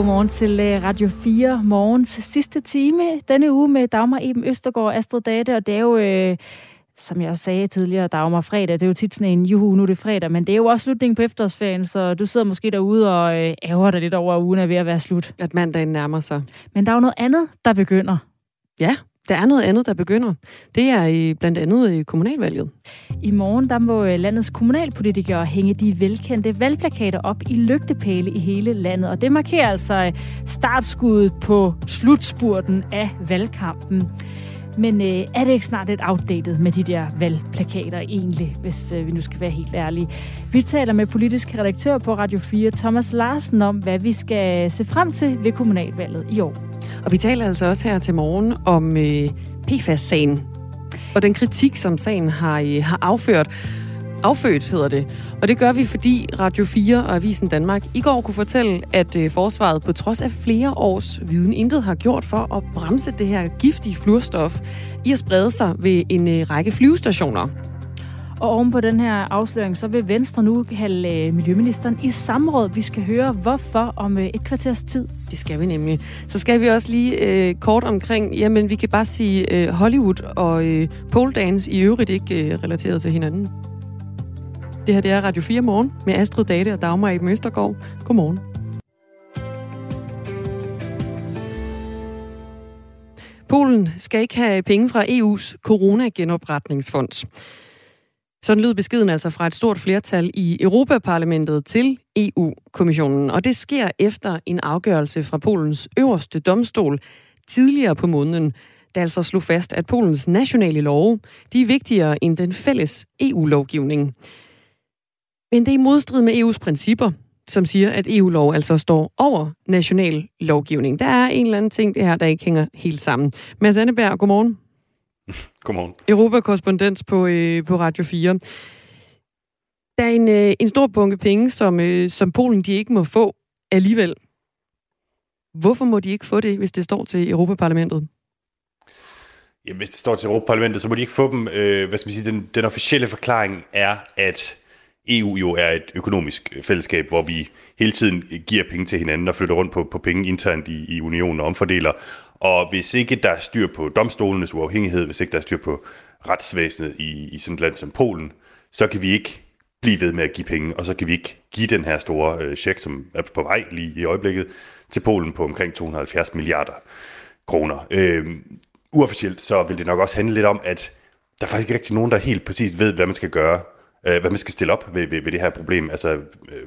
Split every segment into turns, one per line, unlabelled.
godmorgen til øh, Radio 4 morgens sidste time denne uge med Dagmar Eben Østergaard Astrid Date, og det er jo, øh, som jeg sagde tidligere, Dagmar fredag, det er jo tit sådan en juhu, nu er det fredag, men det er jo også slutningen på efterårsferien, så du sidder måske derude og øh, ærger dig lidt over, at ugen er ved at være slut.
At mandagen nærmer sig.
Men der er jo noget andet, der begynder.
Ja, der er noget andet, der begynder. Det er i blandt andet i kommunalvalget.
I morgen der må øh, landets kommunalpolitikere hænge de velkendte valgplakater op i lygtepæle i hele landet. Og det markerer altså øh, startskuddet på slutspurten af valgkampen. Men øh, er det ikke snart lidt outdated med de der valgplakater egentlig, hvis øh, vi nu skal være helt ærlige? Vi taler med politisk redaktør på Radio 4, Thomas Larsen, om hvad vi skal se frem til ved kommunalvalget i år.
Og vi taler altså også her til morgen om øh, PFAS-sagen og den kritik, som sagen har, øh, har afført. Affødt hedder det. Og det gør vi, fordi Radio 4 og Avisen Danmark i går kunne fortælle, at øh, forsvaret på trods af flere års viden intet har gjort for at bremse det her giftige fluorstof i at sprede sig ved en øh, række flyvestationer.
Og oven på den her afsløring, så vil Venstre nu kalde øh, Miljøministeren i samråd. Vi skal høre, hvorfor om øh, et kvarters tid.
Det skal vi nemlig. Så skal vi også lige øh, kort omkring, jamen vi kan bare sige øh, Hollywood og øh, pole dance i øvrigt ikke øh, relateret til hinanden. Det her det er Radio 4 morgen med Astrid Date og Dagmar i Møstergaard. Godmorgen. Polen skal ikke have penge fra EU's coronagenopretningsfond. Sådan lød beskeden altså fra et stort flertal i Europaparlamentet til EU-kommissionen. Og det sker efter en afgørelse fra Polens øverste domstol tidligere på måneden, der altså slog fast, at Polens nationale love de er vigtigere end den fælles EU-lovgivning. Men det er i modstrid med EU's principper, som siger, at EU-lov altså står over national lovgivning. Der er en eller anden ting det her, der ikke hænger helt sammen. Mads Anneberg, godmorgen.
Godmorgen.
Europakorrespondent på, øh, på Radio 4. Der er en, øh, en stor bunke penge, som, øh, som Polen de ikke må få alligevel. Hvorfor må de ikke få det, hvis det står til Europaparlamentet?
Jamen, hvis det står til Europaparlamentet, så må de ikke få dem. Øh, hvad skal man sige, den, den officielle forklaring er, at EU jo er et økonomisk fællesskab, hvor vi hele tiden giver penge til hinanden og flytter rundt på, på penge internt i, i unionen og omfordeler. Og hvis ikke der er styr på domstolenes uafhængighed, hvis ikke der er styr på retsvæsenet i, i sådan et land som Polen, så kan vi ikke blive ved med at give penge, og så kan vi ikke give den her store øh, check, som er på vej lige i øjeblikket, til Polen på omkring 270 milliarder kroner. Øh, uofficielt så vil det nok også handle lidt om, at der er faktisk ikke rigtig nogen, der helt præcis ved, hvad man skal gøre, øh, hvad man skal stille op ved, ved, ved det her problem. Altså, øh,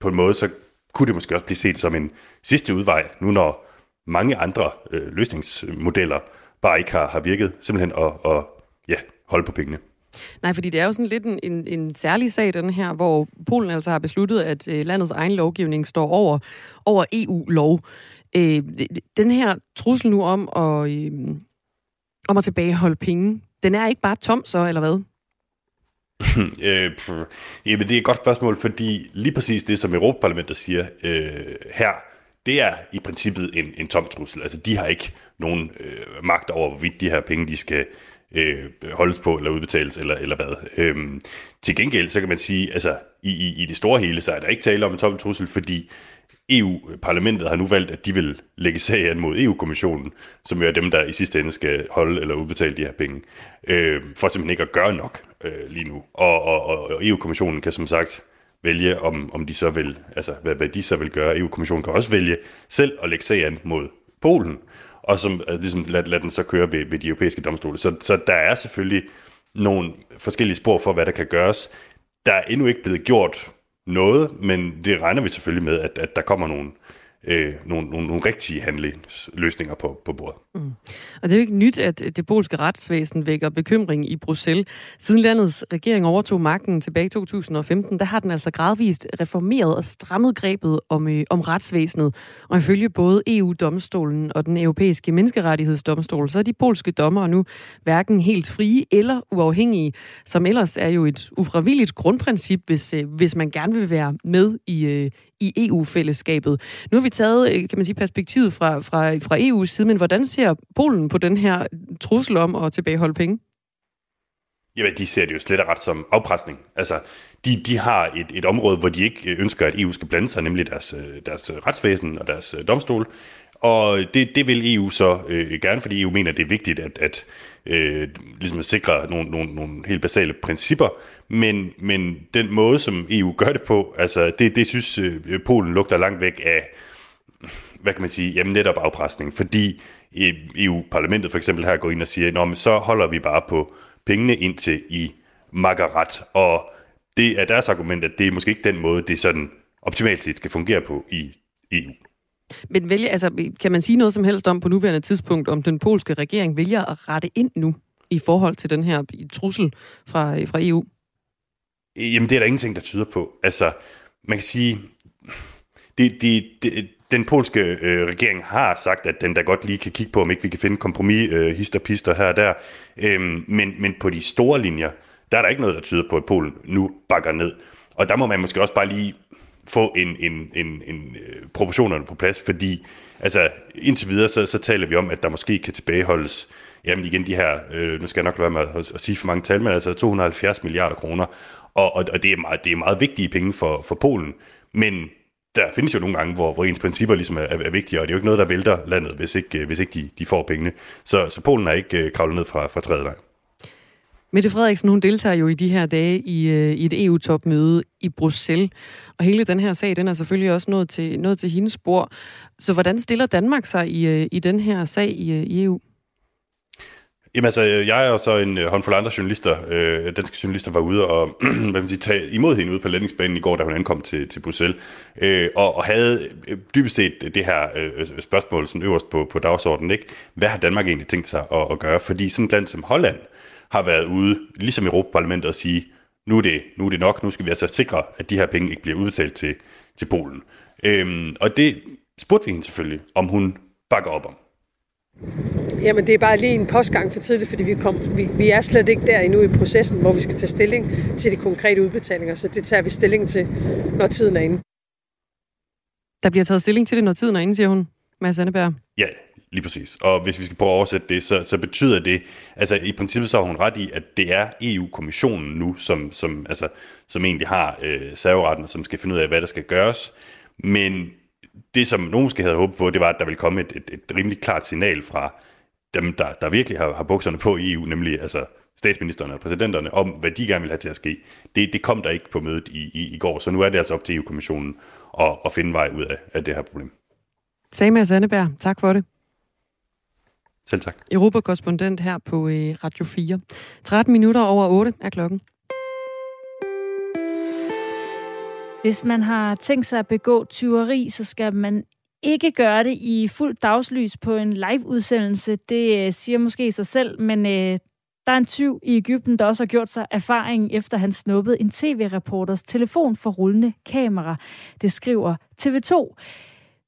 på en måde, så kunne det måske også blive set som en sidste udvej, nu når mange andre øh, løsningsmodeller bare ikke har, har virket, simpelthen at, at ja, holde på pengene.
Nej, fordi det er jo sådan lidt en, en, en særlig sag, den her, hvor Polen altså har besluttet, at øh, landets egen lovgivning står over, over EU-lov. Øh, den her trussel nu om at, øh, om at tilbageholde penge, den er ikke bare tom så, eller hvad?
øh, jamen, det er et godt spørgsmål, fordi lige præcis det, som Europaparlamentet siger øh, her, det er i princippet en, en tom trussel. Altså, de har ikke nogen øh, magt over, hvorvidt de her penge, de skal øh, holdes på eller udbetales, eller, eller hvad. Øhm, til gengæld, så kan man sige, altså, i, i, i det store hele, så er der ikke tale om en tom trussel, fordi EU-parlamentet har nu valgt, at de vil lægge sag an mod EU-kommissionen, som er dem, der i sidste ende skal holde eller udbetale de her penge, øh, for simpelthen ikke at gøre nok øh, lige nu. Og, og, og EU-kommissionen kan som sagt vælge, om, om de så vil, altså hvad, hvad de så vil gøre. EU-kommissionen kan også vælge selv at lægge sag an mod Polen, og som altså, ligesom lad, lad den så køre ved, ved de europæiske domstole. Så, så der er selvfølgelig nogle forskellige spor for, hvad der kan gøres. Der er endnu ikke blevet gjort noget, men det regner vi selvfølgelig med, at, at der kommer nogle, øh, Øh, nogle, nogle, nogle rigtige handlingsløsninger på, på bordet. Mm.
Og det er jo ikke nyt, at det polske retsvæsen vækker bekymring i Bruxelles. Siden landets regering overtog magten tilbage i 2015, der har den altså gradvist reformeret og strammet grebet om, øh, om retsvæsenet. Og ifølge både EU-domstolen og den europæiske menneskerettighedsdomstol, så er de polske dommere nu hverken helt frie eller uafhængige, som ellers er jo et ufravilligt grundprincip, hvis, øh, hvis man gerne vil være med i, øh, i EU-fællesskabet. Nu har vi taget, øh, kan man sige, perspektivet fra, fra, fra EU's side, men hvordan ser Polen på den her trussel om at tilbageholde penge?
Jamen, de ser det jo slet og ret som afpresning. Altså, de, de har et, et område, hvor de ikke øh, ønsker, at EU skal blande sig, nemlig deres, øh, deres retsvæsen og deres domstol. Og det, det vil EU så øh, gerne, fordi EU mener, at det er vigtigt at, at øh, ligesom at sikre nogle, nogle, nogle helt basale principper. Men, men den måde, som EU gør det på, altså det, det synes øh, Polen lugter langt væk af, hvad kan man sige, jamen netop afpresning. Fordi øh, EU-parlamentet for eksempel her går ind og siger, Nå, men så holder vi bare på pengene indtil i makkerret. Og det er deres argument, at det er måske ikke den måde, det sådan optimalt set skal fungere på i EU.
Men vælge, altså, kan man sige noget som helst om på nuværende tidspunkt, om den polske regering vælger at rette ind nu i forhold til den her trussel fra, fra EU?
Jamen, det er der ingenting, der tyder på. Altså, man kan sige, det, det, det, den polske øh, regering har sagt, at den da godt lige kan kigge på, om ikke vi kan finde kompromis, øh, hister pister her og der. Øhm, men, men på de store linjer, der er der ikke noget, der tyder på, at Polen nu bakker ned. Og der må man måske også bare lige få en, en, en, en øh, proportionerne på plads, fordi altså, indtil videre, så, så taler vi om, at der måske kan tilbageholdes, jamen igen de her, øh, nu skal jeg nok lade være med at, at sige for mange tal, men altså 270 milliarder kroner, og, og, og det, er meget, det er meget vigtige penge for, for Polen, men der findes jo nogle gange, hvor, hvor ens principper ligesom er, er, vigtige, og det er jo ikke noget, der vælter landet, hvis ikke, øh, hvis ikke de, de får pengene. Så, så Polen er ikke øh, kravlet ned fra, fra tredje vej.
Mette Frederiksen, hun deltager jo i de her dage i, øh, i et EU-topmøde i Bruxelles. Og hele den her sag, den er selvfølgelig også nået til, nået til hendes spor. Så hvordan stiller Danmark sig i, øh, i den her sag i, øh, i EU?
Jamen altså, øh, jeg og så en håndfuld andre journalister, øh, danske journalister, var ude og hvad man sige, tage imod hende ude på landingsbanen i går, da hun ankom til, til Bruxelles, øh, og, og havde dybest set det her øh, spørgsmål sådan øverst på, på dagsordenen, ikke? Hvad har Danmark egentlig tænkt sig at, at gøre? Fordi sådan et land som Holland, har været ude, ligesom Europaparlamentet, og sige, nu er, det, nu er det nok, nu skal vi altså sikre, at de her penge ikke bliver udbetalt til, til Polen. Øhm, og det spurgte vi hende selvfølgelig, om hun bakker op om.
Jamen, det er bare lige en postgang for tidligt, fordi vi, kom, vi, vi er slet ikke der endnu i processen, hvor vi skal tage stilling til de konkrete udbetalinger, så det tager vi stilling til, når tiden er inde.
Der bliver taget stilling til det, når tiden er inde, siger hun, Mads Anneberg.
Ja, Lige præcis. Og hvis vi skal prøve at oversætte det, så, så betyder det, altså i princippet så har hun ret i, at det er EU-kommissionen nu, som, som, altså, som egentlig har øh, serveretten, som skal finde ud af, hvad der skal gøres. Men det, som nogen måske havde håbet på, det var, at der ville komme et, et, et rimelig klart signal fra dem, der, der virkelig har, har bukserne på i EU, nemlig altså statsministerne og præsidenterne, om hvad de gerne vil have til at ske. Det, det kom der ikke på mødet i, i, i går, så nu er det altså op til EU-kommissionen at, at finde vej ud af, af det her problem.
Sagde Sandeberg, tak for det.
Selv tak.
Europakorrespondent her på øh, Radio 4. 13 minutter over 8 er klokken.
Hvis man har tænkt sig at begå tyveri, så skal man ikke gøre det i fuld dagslys på en live-udsendelse. Det øh, siger måske sig selv, men øh, der er en tyv i Ægypten, der også har gjort sig erfaring, efter han snuppede en tv-reporters telefon for rullende kamera. Det skriver TV2.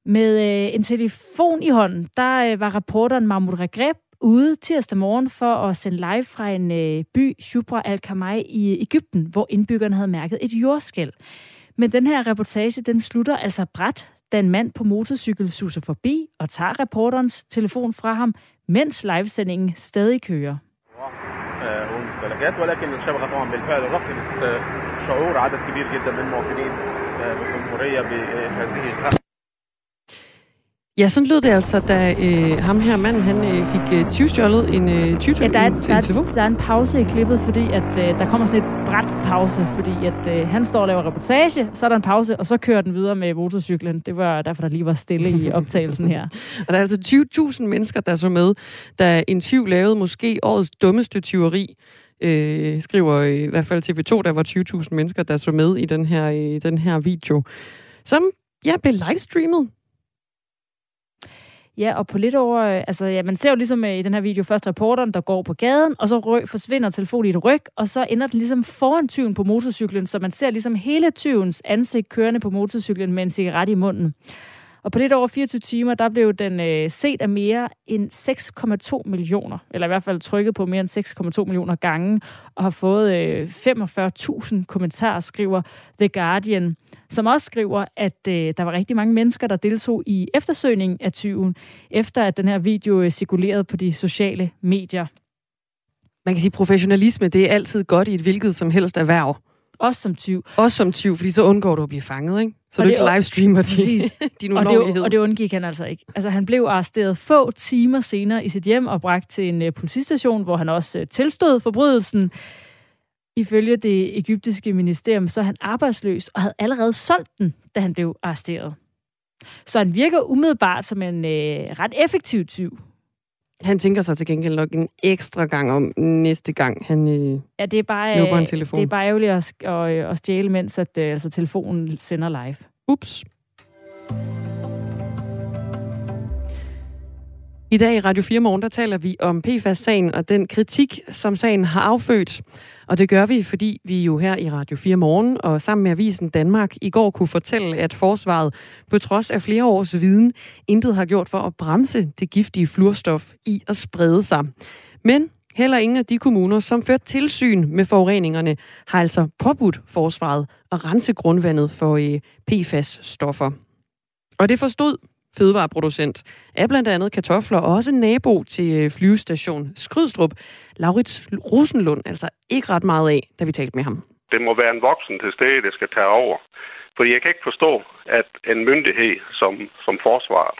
Med øh, en telefon i hånden, der øh, var reporteren Mahmoud Regreb ude tirsdag morgen for at sende live fra en øh, by, Shubra al-Kamai i Ægypten, hvor indbyggerne havde mærket et jordskæld. Men den her reportage, den slutter altså bræt, da en mand på motorcykel suser forbi og tager reporterens telefon fra ham, mens livesendingen stadig kører. ولكن الشبكه طبعا بالفعل رصدت شعور عدد كبير جدا من المواطنين بالجمهوريه بهذه
Ja, sådan lød det altså, da øh, ham her manden, han øh, fik øh, tyvstjålet en øh, tyv ja,
der er, til der, en telefon. Der er en pause i klippet, fordi at, øh, der kommer sådan et bræt pause, fordi at øh, han står og laver reportage, så er der en pause, og så kører den videre med motorcyklen. Det var derfor, der lige var stille i optagelsen her.
og der er altså 20.000 mennesker, der så med, da en tyv lavede måske årets dummeste tyveri. Øh, skriver øh, i hvert fald TV2, der var 20.000 mennesker, der så med i den her, øh, den her video, som ja, blev livestreamet
Ja, og på lidt over, øh, altså ja, man ser jo ligesom øh, i den her video først reporteren, der går på gaden, og så røg, forsvinder telefonen i et ryg, og så ender den ligesom foran tyven på motorcyklen, så man ser ligesom hele tyvens ansigt kørende på motorcyklen med en cigaret i munden. Og på lidt over 24 timer, der blev den øh, set af mere end 6,2 millioner, eller i hvert fald trykket på mere end 6,2 millioner gange, og har fået øh, 45.000 kommentarer, skriver The Guardian, som også skriver, at øh, der var rigtig mange mennesker, der deltog i eftersøgningen af tyven, efter at den her video øh, cirkulerede på de sociale medier.
man kan sige, professionalisme, det er altid godt i et hvilket som helst erhverv.
Også som tyv.
Også som tyv, fordi så undgår du at blive fanget, ikke? Så og du det, ikke livestreamer de, din
og det, og det undgik han altså ikke. Altså, han blev arresteret få timer senere i sit hjem og bragt til en uh, politistation, hvor han også uh, tilstod forbrydelsen. Ifølge det egyptiske ministerium, så er han arbejdsløs og havde allerede solgt den, da han blev arresteret. Så han virker umiddelbart som en uh, ret effektiv tyv.
Han tænker sig til gengæld nok en ekstra gang om næste gang, han øh, ja, det er bare, øh, en telefon.
Det er bare ærgerligt at, at, at stjæle, mens at, øh, altså, telefonen sender live.
Ups. I dag i Radio 4 Morgen, der taler vi om PFAS-sagen og den kritik, som sagen har affødt. Og det gør vi, fordi vi jo her i Radio 4 Morgen og sammen med Avisen Danmark i går kunne fortælle, at forsvaret på trods af flere års viden intet har gjort for at bremse det giftige fluorstof i at sprede sig. Men heller ingen af de kommuner, som førte tilsyn med forureningerne, har altså påbudt forsvaret at rense grundvandet for øh, PFAS-stoffer. Og det forstod fødevareproducent af blandt andet kartofler, og også nabo til øh, flyvestation Skrydstrup, Laurits Rosenlund, altså ikke ret meget af, da vi talte med ham.
Det må være en voksen til stede, der skal tage over. For jeg kan ikke forstå, at en myndighed som, som forsvaret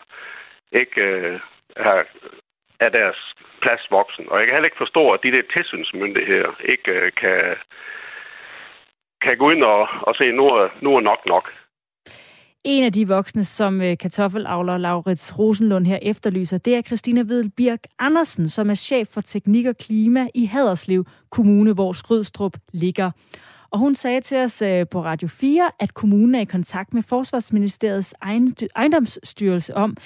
ikke øh, er, er deres plads voksen. Og jeg kan heller ikke forstå, at de der tilsynsmyndigheder ikke øh, kan, kan gå ind og, og se, nu er, nu er nok nok.
En af de voksne, som øh, kartoffelavler Laurits Rosenlund her efterlyser, det er Christina Vedel Birk Andersen, som er chef for teknik og klima i Haderslev Kommune, hvor Skrydstrup ligger. Og hun sagde til os øh, på Radio 4, at kommunen er i kontakt med Forsvarsministeriets ejendomsstyrelse om,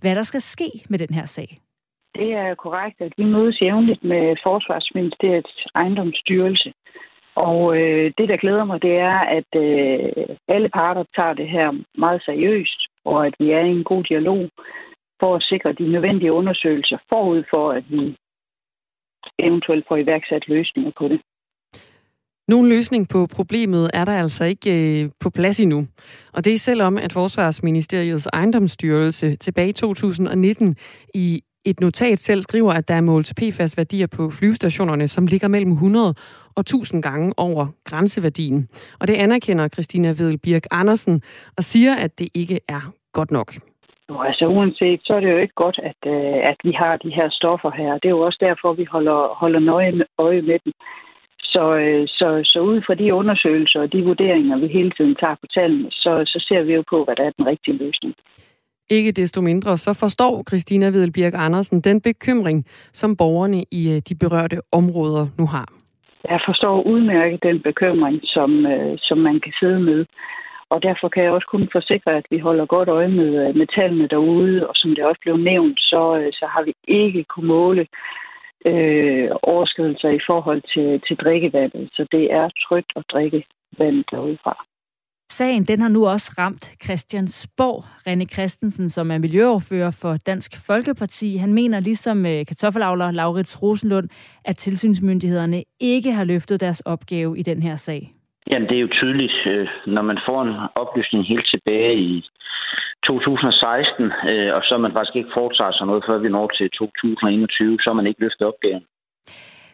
hvad der skal ske med den her sag.
Det er korrekt, at vi mødes jævnligt med Forsvarsministeriets ejendomsstyrelse. Og øh, det, der glæder mig, det er, at øh, alle parter tager det her meget seriøst, og at vi er i en god dialog for at sikre de nødvendige undersøgelser forud for, at vi eventuelt får iværksat løsninger på det.
Nogen løsning på problemet er der altså ikke øh, på plads endnu. Og det er selvom, at Forsvarsministeriets ejendomsstyrelse tilbage i 2019 i et notat selv skriver, at der er målt PFAS-værdier på flyvestationerne, som ligger mellem 100 og 1000 gange over grænseværdien. Og det anerkender Christina Vedel Birk Andersen og siger, at det ikke er godt nok.
Jo, altså uanset, så er det jo ikke godt, at, øh, at vi har de her stoffer her. Det er jo også derfor, vi holder, holder nøje med, øje med dem. Så, øh, så, så ud fra de undersøgelser og de vurderinger, vi hele tiden tager på tallene, så, så ser vi jo på, hvad der er den rigtige løsning.
Ikke desto mindre, så forstår Christina Vedelbjerg Andersen den bekymring, som borgerne i øh, de berørte områder nu har.
Jeg forstår udmærket den bekymring, som, øh, som man kan sidde med. Og derfor kan jeg også kun forsikre, at vi holder godt øje med, øh, med tallene derude, og som det også blev nævnt, så, så har vi ikke kunne måle øh, overskridelser i forhold til, til drikkevandet. Så det er trygt at drikke vand derudefra.
Sagen den har nu også ramt Christiansborg. René Christensen, som er miljøoverfører for Dansk Folkeparti, han mener ligesom øh, kartoffelavler Laurits Rosenlund, at tilsynsmyndighederne ikke har løftet deres opgave i den her sag.
Jamen, det er jo tydeligt, øh, når man får en oplysning helt tilbage i 2016, øh, og så man faktisk ikke foretager sig noget, før vi når til 2021, så har man ikke løftet opgaven.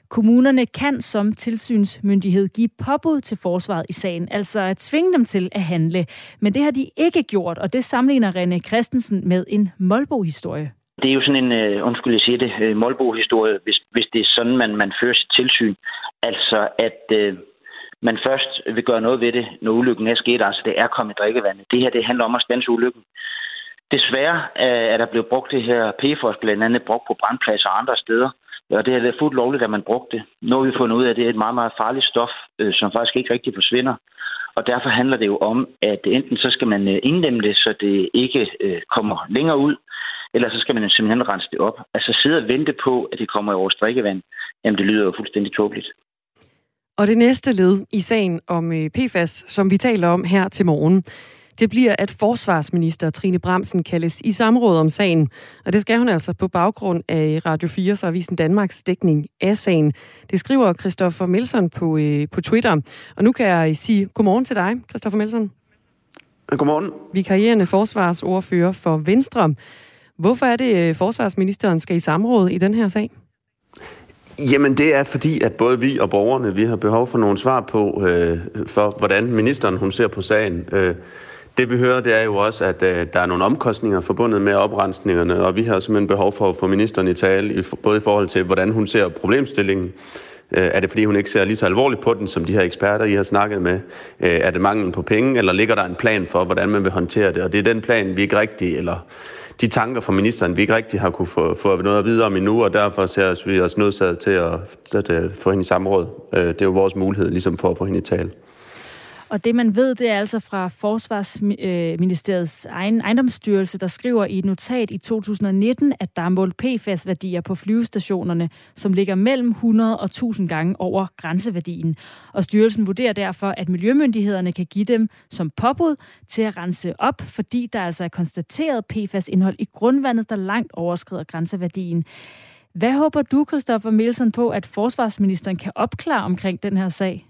Kommunerne kan som tilsynsmyndighed give påbud til forsvaret i sagen, altså at tvinge dem til at handle. Men det har de ikke gjort, og det sammenligner René Christensen med en Molbo-historie.
Det er jo sådan en, uh, undskyld jeg siger det, uh, Molbo-historie, hvis, hvis det er sådan, man, man fører sit tilsyn. Altså at uh, man først vil gøre noget ved det, når ulykken er sket, altså det er kommet i drikkevandet. Det her, det handler om at stanse ulykken. Desværre er der blevet brugt det her PFOS, blandt andet brugt på brandpladser og andre steder. Og det har været fuldt lovligt, at man brugte det. Nu har vi fundet ud af, at det er et meget, meget farligt stof, øh, som faktisk ikke rigtig forsvinder. Og derfor handler det jo om, at enten så skal man øh, inddæmme indlemme det, så det ikke øh, kommer længere ud, eller så skal man simpelthen rense det op. Altså sidde og vente på, at det kommer i vores drikkevand, jamen det lyder jo fuldstændig tåbeligt.
Og det næste led i sagen om øh, PFAS, som vi taler om her til morgen, det bliver, at forsvarsminister Trine Bramsen kaldes i samråd om sagen. Og det skal hun altså på baggrund af Radio 4 så Avisen Danmarks dækning af sagen. Det skriver Christoffer Melson på, øh, på Twitter. Og nu kan jeg sige godmorgen til dig, Christoffer Melson.
Godmorgen.
Vikarierende forsvarsordfører for Venstre. Hvorfor er det, øh, forsvarsministeren skal i samråd i den her sag?
Jamen det er fordi, at både vi og borgerne, vi har behov for nogle svar på, øh, for hvordan ministeren hun ser på sagen. Øh, det vi hører, det er jo også, at øh, der er nogle omkostninger forbundet med oprensningerne, og vi har simpelthen behov for at få ministeren i tale, i, både i forhold til, hvordan hun ser problemstillingen, Øh, er det fordi, hun ikke ser lige så alvorligt på den, som de her eksperter, I har snakket med? Øh, er det manglen på penge, eller ligger der en plan for, hvordan man vil håndtere det? Og det er den plan, vi ikke rigtig, eller de tanker fra ministeren, vi ikke rigtig har kunne få, få noget at vide om endnu, og derfor ser vi os nødsaget til at, at, at få hende i samråd. Øh, det er jo vores mulighed ligesom for at få hende i tale.
Og det man ved, det er altså fra Forsvarsministeriets øh, egen ejendomsstyrelse, der skriver i et notat i 2019, at der er målt PFAS-værdier på flyvestationerne, som ligger mellem 100 og 1000 gange over grænseværdien. Og styrelsen vurderer derfor, at miljømyndighederne kan give dem som påbud til at rense op, fordi der altså er konstateret PFAS-indhold i grundvandet, der langt overskrider grænseværdien. Hvad håber du, Christoffer Melsen, på, at forsvarsministeren kan opklare omkring den her sag?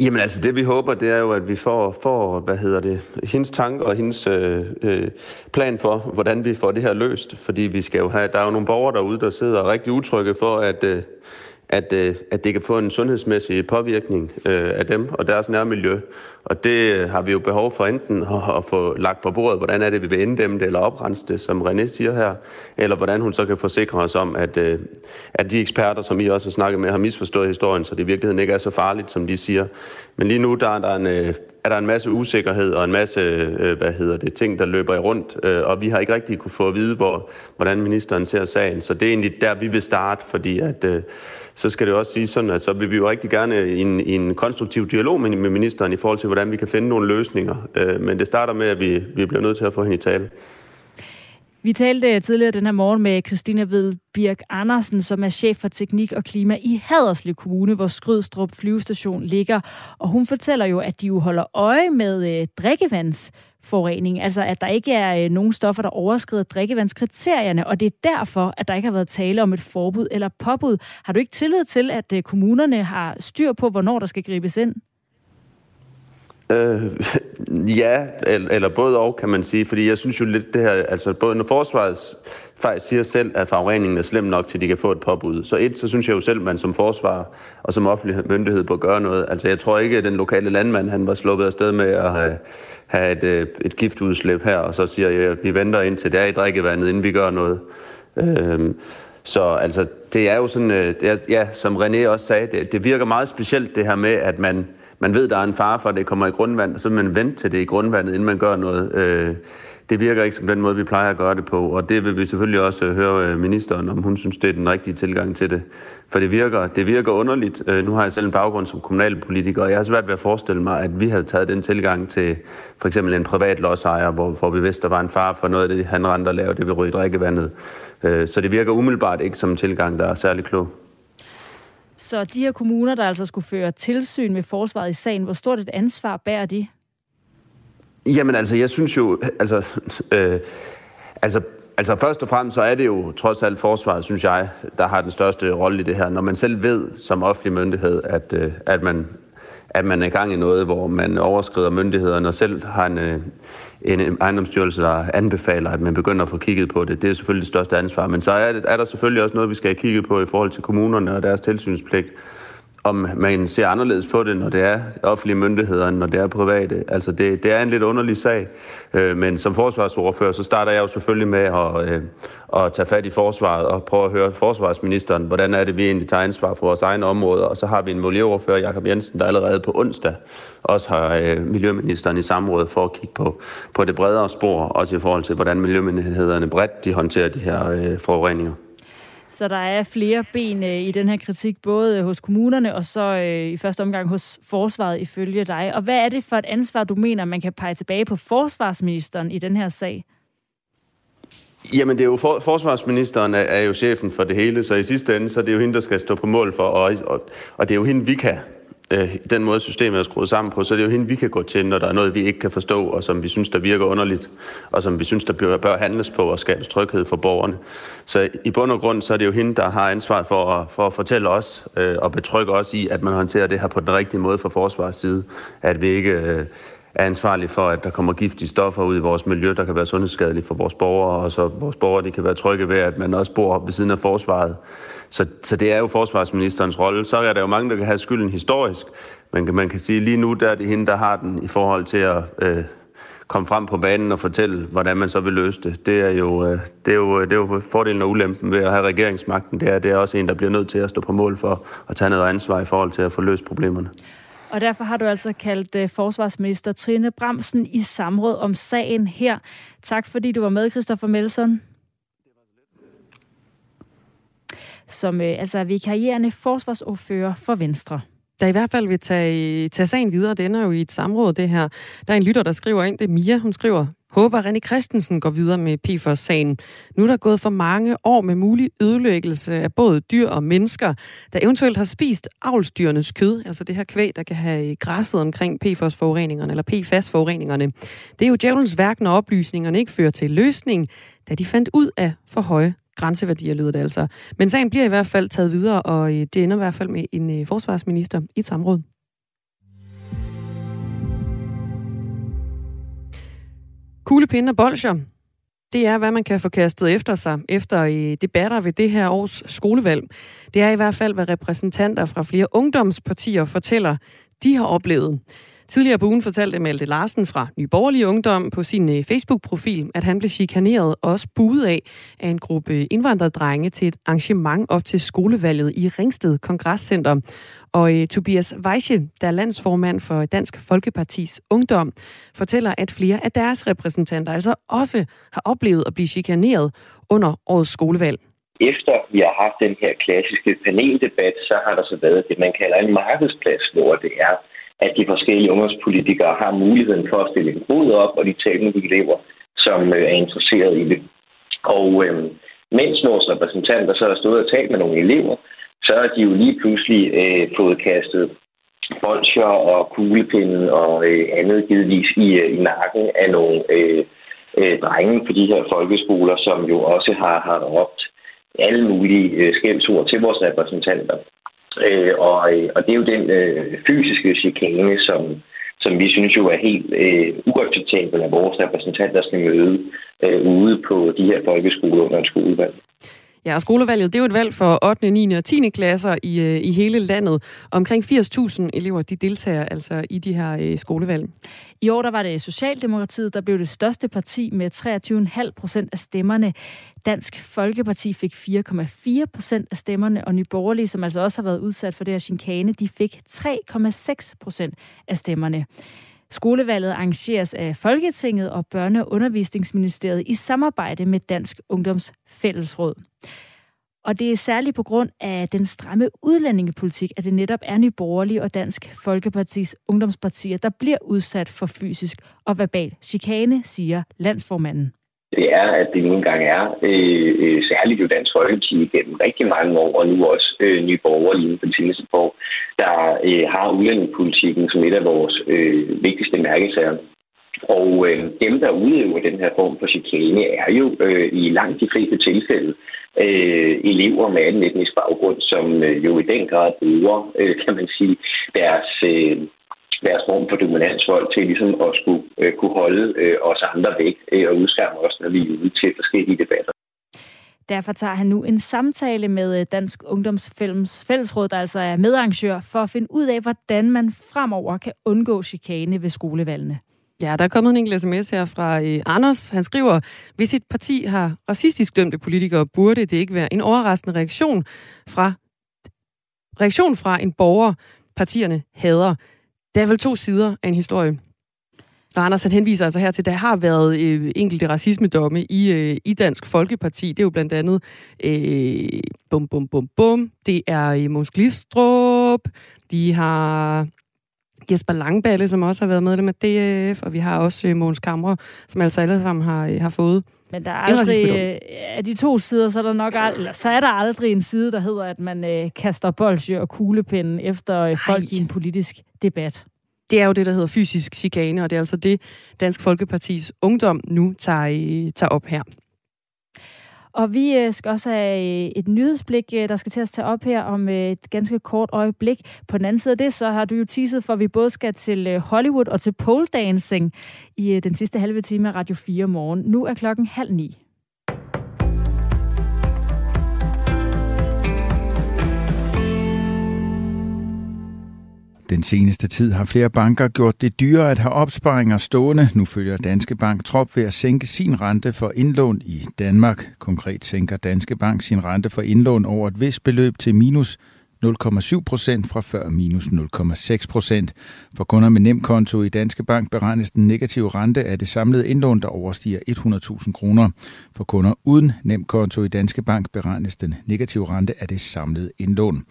Jamen altså, det vi håber, det er jo, at vi får, får hvad hedder det, hendes tanker og hendes øh, øh, plan for, hvordan vi får det her løst. Fordi vi skal jo have, der er jo nogle borgere derude, der sidder rigtig utrygge for, at, øh, at, øh, at det kan få en sundhedsmæssig påvirkning øh, af dem og deres nærmiljø. Og det øh, har vi jo behov for enten at, at få lagt på bordet, hvordan er det, vi vil inddæmme det eller oprense det, som René siger her, eller hvordan hun så kan forsikre os om, at, øh, at de eksperter, som I også har snakket med, har misforstået historien, så det i virkeligheden ikke er så farligt, som de siger. Men lige nu der er, der en, øh, er der en masse usikkerhed og en masse øh, hvad hedder det, ting, der løber i rundt, øh, og vi har ikke rigtig kunne få at vide, hvor, hvordan ministeren ser sagen. Så det er egentlig der, vi vil starte, fordi at, øh, så skal det også sige sådan, at så vil vi jo rigtig gerne i en, i en konstruktiv dialog med, med ministeren i forhold til, hvordan vi kan finde nogle løsninger. Øh, men det starter med, at vi, vi bliver nødt til at få hende i tale.
Vi talte øh, tidligere den her morgen med Christina Ved Birk Andersen, som er chef for teknik og klima i Haderslev Kommune, hvor Skrydstrup flyvestation ligger. Og hun fortæller jo, at de jo holder øje med øh, drikkevandsforurening, altså at der ikke er øh, nogen stoffer, der overskrider drikkevandskriterierne, og det er derfor, at der ikke har været tale om et forbud eller påbud. Har du ikke tillid til, at øh, kommunerne har styr på, hvornår der skal gribes ind?
Øh, ja, eller, eller både og, kan man sige. Fordi jeg synes jo lidt det her, altså både når forsvaret faktisk siger selv, at forureningen er slem nok til, at de kan få et påbud. Så et, så synes jeg jo selv, at man som forsvar og som offentlig myndighed bør gøre noget. Altså jeg tror ikke, at den lokale landmand, han var sluppet afsted med at have, have et, øh, et giftudslip her, og så siger jeg, at vi venter indtil det er i drikkevandet, inden vi gør noget. Øh, så altså, det er jo sådan, øh, det er, ja, som René også sagde, det, det virker meget specielt det her med, at man man ved, der er en fare for, at det kommer i grundvand, og så vil man vente til det i grundvandet, inden man gør noget. Øh, det virker ikke som den måde, vi plejer at gøre det på, og det vil vi selvfølgelig også øh, høre øh, ministeren, om hun synes, det er den rigtige tilgang til det. For det virker, det virker underligt. Øh, nu har jeg selv en baggrund som kommunalpolitiker, og jeg har svært ved at forestille mig, at vi havde taget den tilgang til for eksempel en privat lodsejer, hvor, hvor vi vidste, der var en far for noget af det, han rendte og lavede, det vil ryge drikkevandet. Så det virker umiddelbart ikke som en tilgang, der er særlig klog.
Så de her kommuner, der altså skulle føre tilsyn med forsvaret i sagen, hvor stort et ansvar bærer de?
Jamen altså, jeg synes jo, altså, øh, altså, altså først og fremmest så er det jo trods alt forsvaret, synes jeg, der har den største rolle i det her. Når man selv ved som offentlig myndighed, at, øh, at man at man er i gang i noget, hvor man overskrider myndighederne og selv har en, øh, en ejendomsstyrelse, der anbefaler, at man begynder at få kigget på det. Det er selvfølgelig det største ansvar. Men så er, det, er der selvfølgelig også noget, vi skal have kigget på i forhold til kommunerne og deres tilsynspligt om man ser anderledes på det, når det er offentlige myndigheder, når det er private. Altså det, det er en lidt underlig sag, øh, men som forsvarsordfører, så starter jeg jo selvfølgelig med at, øh, at tage fat i forsvaret og prøve at høre forsvarsministeren, hvordan er det, vi egentlig tager ansvar for vores egne områder. Og så har vi en miljøordfører, Jakob Jensen, der allerede på onsdag også har øh, miljøministeren i samråd for at kigge på, på det bredere spor, også i forhold til, hvordan miljømyndighederne bredt de håndterer de her øh, forureninger.
Så der er flere ben øh, i den her kritik, både hos kommunerne og så øh, i første omgang hos forsvaret ifølge dig. Og hvad er det for et ansvar, du mener, man kan pege tilbage på forsvarsministeren i den her sag?
Jamen, det er jo for, forsvarsministeren er, er jo chefen for det hele, så i sidste ende, så er det jo hende, der skal stå på mål for, og, og, og det er jo hende, vi kan øh, den måde, systemet er skruet sammen på, så det er jo hende, vi kan gå til, når der er noget, vi ikke kan forstå, og som vi synes, der virker underligt, og som vi synes, der bør, bør handles på og skabes tryghed for borgerne. Så i bund og grund, så er det jo hende, der har ansvaret for at, for at fortælle os øh, og betrygge os i, at man håndterer det her på den rigtige måde fra forsvarets side. At vi ikke... Øh, er ansvarlig for, at der kommer giftige stoffer ud i vores miljø, der kan være sundhedsskadelige for vores borgere, og så vores borgere de kan være trygge ved, at man også bor ved siden af forsvaret. Så, så det er jo forsvarsministerens rolle. Så er der jo mange, der kan have skylden historisk, men man kan sige, at lige nu der er det hende, der har den i forhold til at øh, komme frem på banen og fortælle, hvordan man så vil løse det. Det er jo, øh, det er jo, øh, det er jo fordelen og ulempen ved at have regeringsmagten. Det er, det er også en, der bliver nødt til at stå på mål for at tage noget ansvar i forhold til at få løst problemerne.
Og derfor har du altså kaldt uh, forsvarsminister Trine Bramsen i samråd om sagen her. Tak fordi du var med, Christoffer Melson. Som øh, altså er vikarierende forsvarsordfører for Venstre
der i hvert fald vil tage, tage sagen videre. Det ender jo i et samråd, det her. Der er en lytter, der skriver ind, det er Mia, hun skriver, håber René Christensen går videre med PFOS-sagen. Nu er der gået for mange år med mulig ødelæggelse af både dyr og mennesker, der eventuelt har spist avlsdyrenes kød, altså det her kvæg, der kan have græsset omkring PFOS-forureningerne eller PFAS-forureningerne. Det er jo djævelens værk, når oplysningerne ikke fører til løsning, da de fandt ud af for høje grænseværdier, lyder det altså. Men sagen bliver i hvert fald taget videre, og øh, det ender i hvert fald med en øh, forsvarsminister i et samråd. Kuglepinde og bolcher, det er, hvad man kan få kastet efter sig efter i debatter ved det her års skolevalg. Det er i hvert fald, hvad repræsentanter fra flere ungdomspartier fortæller, de har oplevet. Tidligere på ugen fortalte Malte Larsen fra Nye Borgerlige Ungdom på sin øh, Facebook-profil, at han blev chikaneret og også buet af af en gruppe indvandrerdrenge til et arrangement op til skolevalget i Ringsted Kongresscenter. Og øh, Tobias Weiche, der er landsformand for Dansk Folkepartis Ungdom, fortæller, at flere af deres repræsentanter altså også har oplevet at blive chikaneret under årets skolevalg.
Efter vi har haft den her klassiske paneldebat, så har der så været det, man kalder en markedsplads, hvor det er at de forskellige ungdomspolitikere har muligheden for at stille en bod op, og de taler med de elever, som øh, er interesseret i det. Og øh, mens vores repræsentanter så har stået og talt med nogle elever, så har de jo lige pludselig øh, fået kastet bolcher og kuglepinden og øh, andet givetvis i, øh, i nakken af nogle øh, øh, drenge på de her folkeskoler, som jo også har, har råbt alle mulige øh, skældsord til vores repræsentanter. Øh, og, øh, og det er jo den øh, fysiske chikane, som, som vi synes jo er helt øh, uacceptabel, at vores repræsentanter skal møde øh, ude på de her folkeskoler under en skolevalg.
Ja, og skolevalget, det er jo et valg for 8., 9. og 10. klasser i, øh, i hele landet. Omkring 80.000 elever, de deltager altså i de her øh, skolevalg.
I år der var det Socialdemokratiet, der blev det største parti med 23,5 procent af stemmerne. Dansk Folkeparti fik 4,4 procent af stemmerne, og Nye Borgerlige, som altså også har været udsat for det her chinkane, de fik 3,6 procent af stemmerne. Skolevalget arrangeres af Folketinget og Børne- og Undervisningsministeriet i samarbejde med Dansk Ungdoms Fællesråd. Og det er særligt på grund af den stramme udlændingepolitik, at det netop er Nye Borgerlige og Dansk Folkepartis ungdomspartier, der bliver udsat for fysisk og verbal chikane, siger landsformanden
det er, at det nogle gange er øh, øh, særligt jo Dansk Folkeparti igennem rigtig mange år, og nu også øh, nye borgere lige på de seneste år, der øh, har udlændingepolitikken som et af vores øh, vigtigste mærkesager. Og øh, dem, der udøver den her form for chikane, er jo øh, i langt de fleste tilfælde øh, elever med anden etnisk baggrund, som øh, jo i den grad bruger, øh, kan man sige, deres... Øh, deres form for dominansvold til ligesom at skulle øh, kunne holde øh, os andre væk øh, og udskærme os, når vi er ude til forskellige debatter.
Derfor tager han nu en samtale med øh, Dansk Ungdomsfilms Fællesråd, der altså er medarrangør, for at finde ud af, hvordan man fremover kan undgå chikane ved skolevalgene.
Ja, der er kommet en enkelt sms her fra øh, Anders. Han skriver, hvis et parti har racistisk dømte politikere, burde det ikke være en overraskende reaktion fra, reaktion fra en borger, partierne hader. Der er vel to sider af en historie. Og Anders han henviser altså her til, at der har været øh, enkelte racismedomme i, øh, i Dansk Folkeparti. Det er jo blandt andet øh, bum, bum, bum, bum. Det er øh, Måns Glistrup. Vi har Jesper Langballe, som også har været medlem af DF. Og vi har også øh, Måns Kamre, som altså alle sammen har, øh, har fået
men der er aldrig, øh, af de to sider, så er der nok ald- så er der aldrig en side, der hedder, at man øh, kaster bolsje og kuglepinden efter øh, folk i en politisk debat.
Det er jo det, der hedder fysisk chikane, og det er altså det, Dansk Folkepartis Ungdom nu tager, tager op her.
Og vi øh, skal også have øh, et nyhedsblik, øh, der skal til at tage op her om et ganske kort øjeblik. På den anden side af det, så har du jo teaset for, at vi både skal til Hollywood og til pole dancing i den sidste halve time af Radio 4 morgen. Nu er klokken halv ni.
Den seneste tid har flere banker gjort det dyrere at have opsparinger stående. Nu følger Danske Bank trop ved at sænke sin rente for indlån i Danmark. Konkret sænker Danske Bank sin rente for indlån over et vist beløb til minus 0,7 procent fra før minus 0,6 procent. For kunder med nem konto i Danske Bank beregnes den negative rente af det samlede indlån, der overstiger 100.000 kroner. For kunder uden nem konto i Danske Bank beregnes den negative rente af det samlede indlån.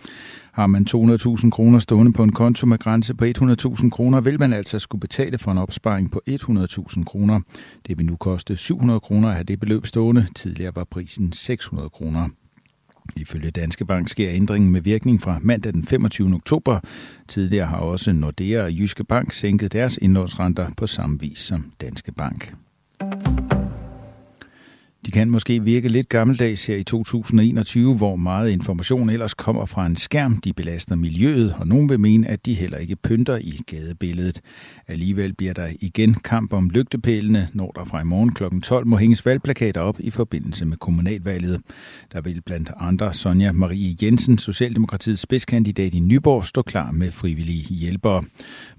Har man 200.000 kroner stående på en konto med grænse på 100.000 kroner, vil man altså skulle betale for en opsparing på 100.000 kroner. Det vil nu koste 700 kroner at have det beløb stående. Tidligere var prisen 600 kroner. Ifølge Danske Bank sker ændringen med virkning fra mandag den 25. oktober. Tidligere har også Nordea og Jyske Bank sænket deres indlånsrenter på samme vis som Danske Bank. De kan måske virke lidt gammeldags her i 2021, hvor meget information ellers kommer fra en skærm. De belaster miljøet, og nogen vil mene, at de heller ikke pynter i gadebilledet. Alligevel bliver der igen kamp om lygtepælene, når der fra i morgen kl. 12 må hænges valgplakater op i forbindelse med kommunalvalget. Der vil blandt andre Sonja Marie Jensen, Socialdemokratiets spidskandidat i Nyborg, stå klar med frivillige hjælpere.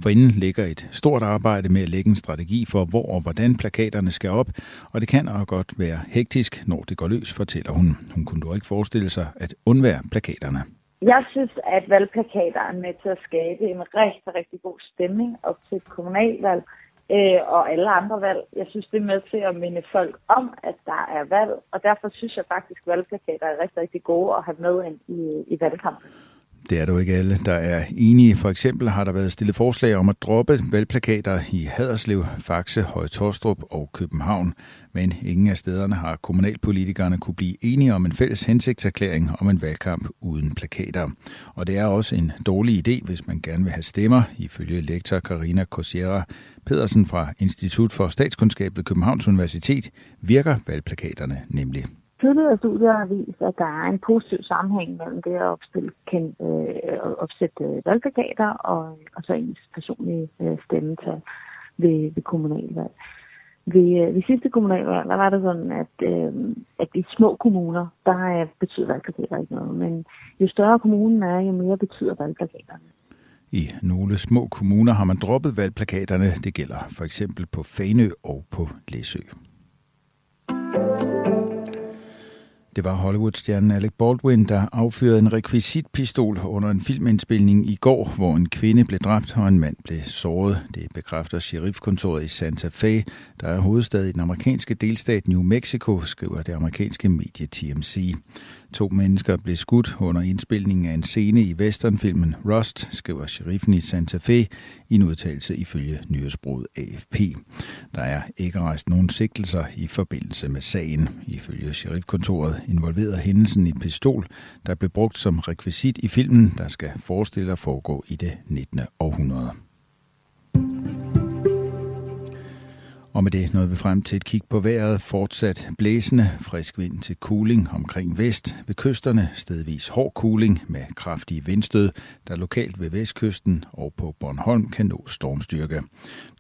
For inden ligger et stort arbejde med at lægge en strategi for, hvor og hvordan plakaterne skal op, og det kan og godt være hektisk, når det går løs, fortæller hun. Hun kunne dog ikke forestille sig at undvære plakaterne.
Jeg synes, at valgplakater er med til at skabe en rigtig, rigtig god stemning op til et kommunalvalg øh, og alle andre valg. Jeg synes, det er med til at minde folk om, at der er valg, og derfor synes jeg faktisk, at valgplakater er rigtig, rigtig gode at have med ind i, i valgkampen.
Det er dog ikke alle, der er enige. For eksempel har der været stillet forslag om at droppe valgplakater i Haderslev, Faxe, Højtorstrup og København. Men ingen af stederne har kommunalpolitikerne kunne blive enige om en fælles hensigtserklæring om en valgkamp uden plakater. Og det er også en dårlig idé, hvis man gerne vil have stemmer, ifølge lektor Karina Kosiera Pedersen fra Institut for Statskundskab ved Københavns Universitet, virker valgplakaterne nemlig.
Tidligere studier har vist, at der er en positiv sammenhæng mellem det at opstille, kan, øh, opsætte øh, valgplakater og, og så ens personlige øh, stemme til ved, ved kommunalvalg. Ved, øh, ved sidste kommunalvalg, der var det sådan, at, øh, at i små kommuner, der har betyder valgplakater ikke noget. Men jo større kommunen er, jo mere betyder valgplakaterne.
I nogle små kommuner har man droppet valgplakaterne. Det gælder for eksempel på Fanø og på Læsø. Det var Hollywood-stjernen Alec Baldwin, der affyrede en rekvisitpistol under en filmindspilning i går, hvor en kvinde blev dræbt og en mand blev såret. Det bekræfter sheriffkontoret i Santa Fe, der er hovedstad i den amerikanske delstat New Mexico, skriver det amerikanske medie TMC. To mennesker blev skudt under indspilningen af en scene i westernfilmen Rust, skriver sheriffen i Santa Fe i en udtalelse ifølge nyhedsbruget AFP. Der er ikke rejst nogen sigtelser i forbindelse med sagen. Ifølge sheriffkontoret involverede hændelsen i pistol, der blev brugt som rekvisit i filmen, der skal forestille at foregå i det 19. århundrede. Og med det nåede vi frem til et kig på vejret. Fortsat blæsende, frisk vind til cooling omkring vest. Ved kysterne stedvis hård cooling med kraftige vindstød, der lokalt ved vestkysten og på Bornholm kan nå stormstyrke.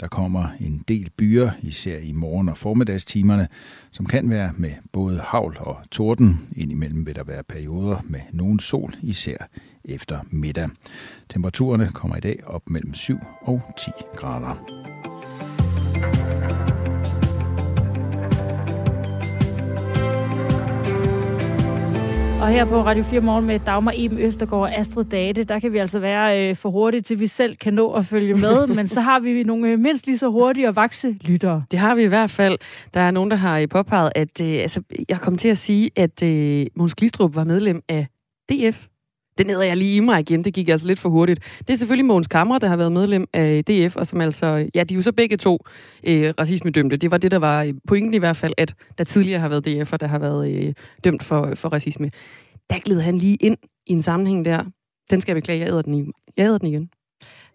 Der kommer en del byer, især i morgen- og formiddagstimerne, som kan være med både havl og torden. Indimellem vil der være perioder med nogen sol, især efter middag. Temperaturerne kommer i dag op mellem 7 og 10 grader.
Og her på Radio 4 Morgen med Dagmar Eben Østergaard og Astrid Date, der kan vi altså være øh, for hurtigt, til vi selv kan nå at følge med. men så har vi nogle øh, mindst lige så hurtige og vakse lyttere.
Det har vi i hvert fald. Der er nogen, der har øh, påpeget, at øh, altså, jeg kom til at sige, at øh, Måns Glistrup var medlem af DF. Det neder jeg lige i mig igen, det gik altså lidt for hurtigt. Det er selvfølgelig Mogens Kammer, der har været medlem af DF, og som altså, ja, de er jo så begge to øh, racismedømte. Det var det, der var øh, pointen i hvert fald, at der tidligere har været DF'er, der har været øh, dømt for, for racisme. Der gled han lige ind i en sammenhæng der. Den skal jeg beklage, jeg æder den, i, jeg æder den igen.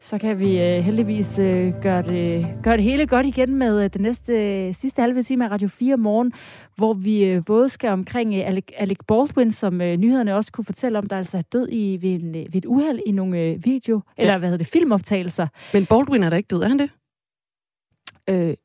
Så kan vi øh, heldigvis øh, gøre, det, gøre det hele godt igen med øh, den næste øh, sidste halve time af Radio 4 morgen, hvor vi øh, både skal omkring øh, Alec, Alec Baldwin, som øh, nyhederne også kunne fortælle om, der altså er død i, ved, en, ved et uheld i nogle øh, video, ja. eller hvad hedder det, filmoptagelser.
Men Baldwin er der ikke død, er han det? Øh,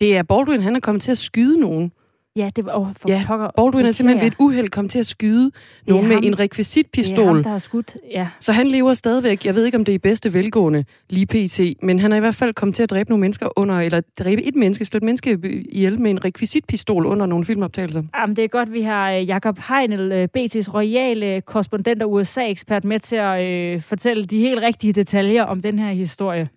det er Baldwin, han er kommet til at skyde nogen.
Ja, det var oh, for
ja,
pokker.
Baldwin er simpelthen ved et uheld kommet til at skyde nogen med en rekvisitpistol. Det
er ham, der har skudt, ja.
Så han lever stadigvæk. Jeg ved ikke, om det er i bedste velgående lige pt. Men han er i hvert fald kommet til at dræbe nogle mennesker under, eller dræbe et menneske, slå et menneske ihjel med en rekvisitpistol under nogle filmoptagelser.
Jamen, det er godt, vi har øh, Jakob Heinel, øh, BT's royale korrespondent og USA-ekspert, med til at øh, fortælle de helt rigtige detaljer om den her historie.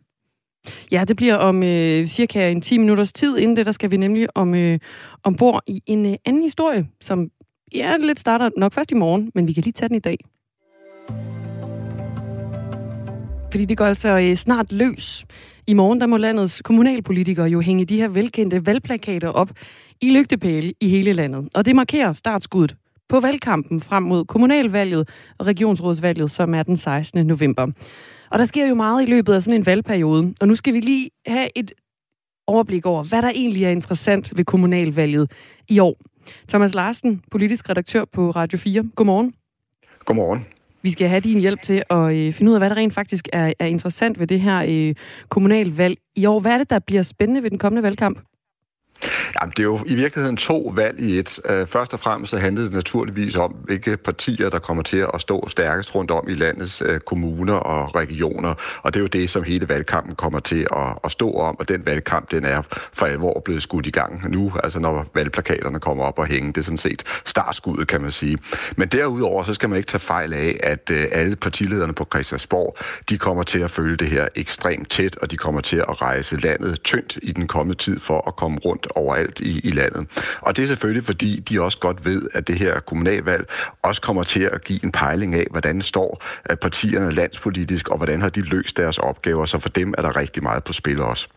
Ja, det bliver om øh, cirka en 10 minutters tid. Inden det, der skal vi nemlig om, øh, ombord i en øh, anden historie, som ja, lidt starter nok først i morgen, men vi kan lige tage den i dag. Fordi det går altså øh, snart løs. I morgen der må landets kommunalpolitikere jo hænge de her velkendte valgplakater op i lygtepæle i hele landet. Og det markerer startskuddet på valgkampen frem mod kommunalvalget og regionsrådsvalget, som er den 16. november. Og der sker jo meget i løbet af sådan en valgperiode. Og nu skal vi lige have et overblik over, hvad der egentlig er interessant ved kommunalvalget i år. Thomas Larsen, politisk redaktør på Radio 4. Godmorgen.
Godmorgen.
Vi skal have din hjælp til at øh, finde ud af, hvad der rent faktisk er, er interessant ved det her øh, kommunalvalg i år. Hvad er det, der bliver spændende ved den kommende valgkamp?
Jamen, det er jo i virkeligheden to valg i et. Øh, først og fremmest så handlede det naturligvis om, hvilke partier, der kommer til at stå stærkest rundt om i landets øh, kommuner og regioner. Og det er jo det, som hele valgkampen kommer til at, stå om, og den valgkamp, den er for alvor blevet skudt i gang nu, altså når valgplakaterne kommer op og hænge. Det er sådan set startskuddet, kan man sige. Men derudover, så skal man ikke tage fejl af, at øh, alle partilederne på Christiansborg, de kommer til at følge det her ekstremt tæt, og de kommer til at rejse landet tyndt i den kommende tid for at komme rundt overalt i, i landet. Og det er selvfølgelig, fordi de også godt ved, at det her kommunalvalg også kommer til at give en pejling af, hvordan står øh, partierne landspolitisk, og hvordan har de løst deres opgaver. Så for dem er der rigtig meget på spil også.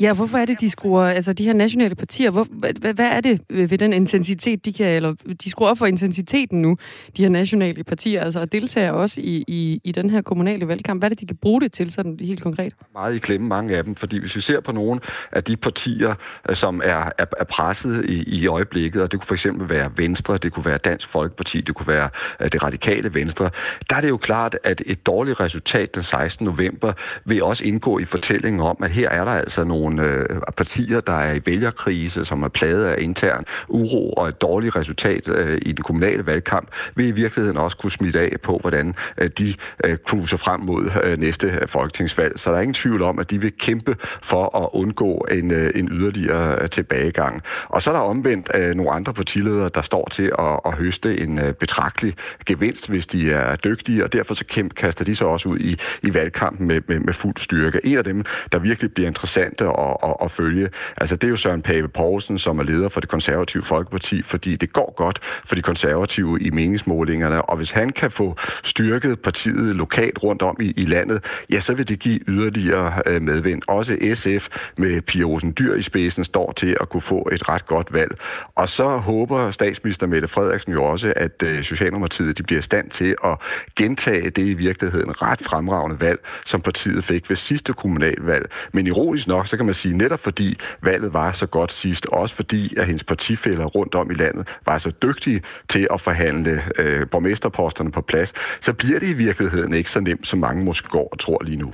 Ja, hvorfor er det, de skruer, altså de her nationale partier, hvor, hvad, hvad er det ved den intensitet, de kan, eller de skruer op for intensiteten nu, de her nationale partier, altså og deltager også i, i, i den her kommunale valgkamp. Hvad er det, de kan bruge det til, sådan helt konkret?
Meget i klemme, mange af dem, fordi hvis vi ser på nogle af de partier, øh, som er, er, er presset i, i øjeblikket, og det kunne for eksempel være Venstre, det kunne være Dansk Folkeparti, det kunne være øh, det radikale Venstre, der er det jo klart, at et dårligt resultat den 16. november vil også indgå i fortællingen om, at her er der altså nogle nogle øh, partier, der er i vælgerkrise, som er plaget af intern uro og et dårligt resultat øh, i den kommunale valgkamp, vil i virkeligheden også kunne smitte af på, hvordan øh, de øh, kruser frem mod øh, næste øh, folketingsvalg. Så der er ingen tvivl om, at de vil kæmpe for at undgå en, øh, en yderligere øh, tilbagegang. Og så er der omvendt øh, nogle andre partiledere, der står til at, at høste en øh, betragtelig gevinst, hvis de er dygtige, og derfor så kæmpe, kaster de sig også ud i, i valgkampen med, med, med fuld styrke. En af dem, der virkelig bliver interessante at, at, at følge. Altså, det er jo Søren Pape Poulsen, som er leder for det konservative Folkeparti, fordi det går godt for de konservative i meningsmålingerne, og hvis han kan få styrket partiet lokalt rundt om i, i landet, ja, så vil det give yderligere øh, medvind. Også SF med Pia Olsen Dyr i spidsen står til at kunne få et ret godt valg. Og så håber statsminister Mette Frederiksen jo også, at øh, Socialdemokratiet de bliver i stand til at gentage det i virkeligheden ret fremragende valg, som partiet fik ved sidste kommunalvalg. Men ironisk nok, så kan man sige, netop fordi valget var så godt sidst, også fordi at hendes partifælder rundt om i landet var så dygtige til at forhandle øh, borgmesterposterne på plads, så bliver det i virkeligheden ikke så nemt, som mange måske går og tror lige nu.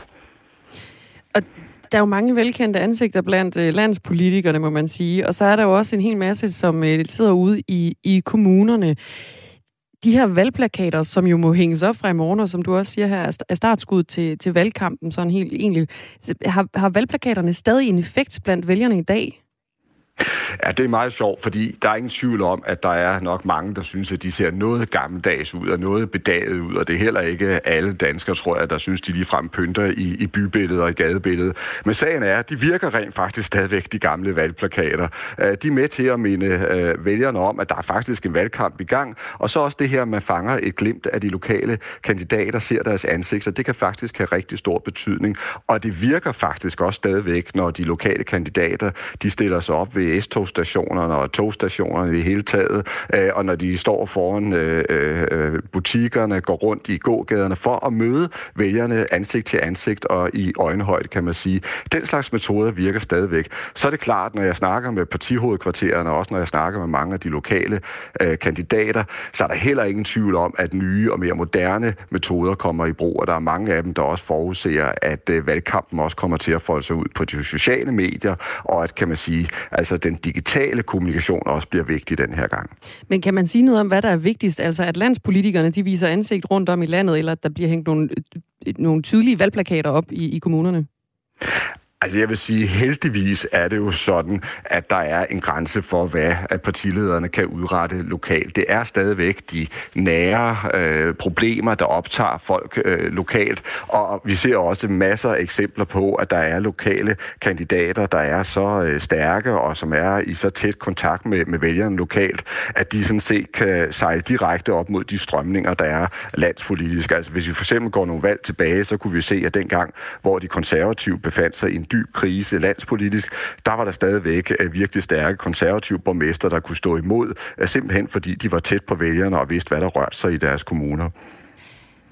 Og der er jo mange velkendte ansigter blandt øh, landspolitikerne, må man sige. Og så er der jo også en hel masse, som øh, sidder ude i, i kommunerne de her valgplakater, som jo må hænges op fra i morgen, og som du også siger her, er startskud til, til valgkampen, sådan helt egentlig. Har, har valgplakaterne stadig en effekt blandt vælgerne i dag?
Ja, det er meget sjovt, fordi der er ingen tvivl om, at der er nok mange, der synes, at de ser noget gammeldags ud og noget bedaget ud, og det er heller ikke alle danskere, tror jeg, der synes, de ligefrem pynter i, i bybilledet og i gadebilledet. Men sagen er, at de virker rent faktisk stadigvæk, de gamle valgplakater. Øh, de er med til at minde øh, vælgerne om, at der er faktisk en valgkamp i gang, og så også det her, at man fanger et glimt af de lokale kandidater, ser deres ansigter, det kan faktisk have rigtig stor betydning, og det virker faktisk også stadigvæk, når de lokale kandidater, de stiller sig op ved S-togstationerne og togstationerne i hele taget, øh, og når de står foran øh, øh, butikkerne, går rundt i gågaderne for at møde vælgerne ansigt til ansigt og i øjenhøjde, kan man sige. Den slags metoder virker stadigvæk. Så er det klart, når jeg snakker med partihovedkvartererne, og også når jeg snakker med mange af de lokale øh, kandidater, så er der heller ingen tvivl om, at nye og mere moderne metoder kommer i brug, og der er mange af dem, der også forudser, at øh, valgkampen også kommer til at folde sig ud på de sociale medier, og at, kan man sige, altså Altså, den digitale kommunikation også bliver vigtig den her gang.
Men kan man sige noget om, hvad der er vigtigst? Altså at landspolitikerne, de viser ansigt rundt om i landet, eller at der bliver hængt nogle, øh, nogle tydelige valgplakater op i, i kommunerne?
Altså jeg vil sige, heldigvis er det jo sådan, at der er en grænse for, hvad at partilederne kan udrette lokalt. Det er stadigvæk de nære øh, problemer, der optager folk øh, lokalt, og vi ser også masser af eksempler på, at der er lokale kandidater, der er så øh, stærke og som er i så tæt kontakt med, med vælgerne lokalt, at de sådan set kan sejle direkte op mod de strømninger, der er landspolitiske. Altså hvis vi for eksempel går nogle valg tilbage, så kunne vi se, at dengang, hvor de konservative befandt sig i en dyb krise landspolitisk, der var der stadigvæk øh, virkelig stærke konservative borgmester, der kunne stå imod, øh, simpelthen fordi de var tæt på vælgerne og vidste, hvad der rørte sig i deres kommuner.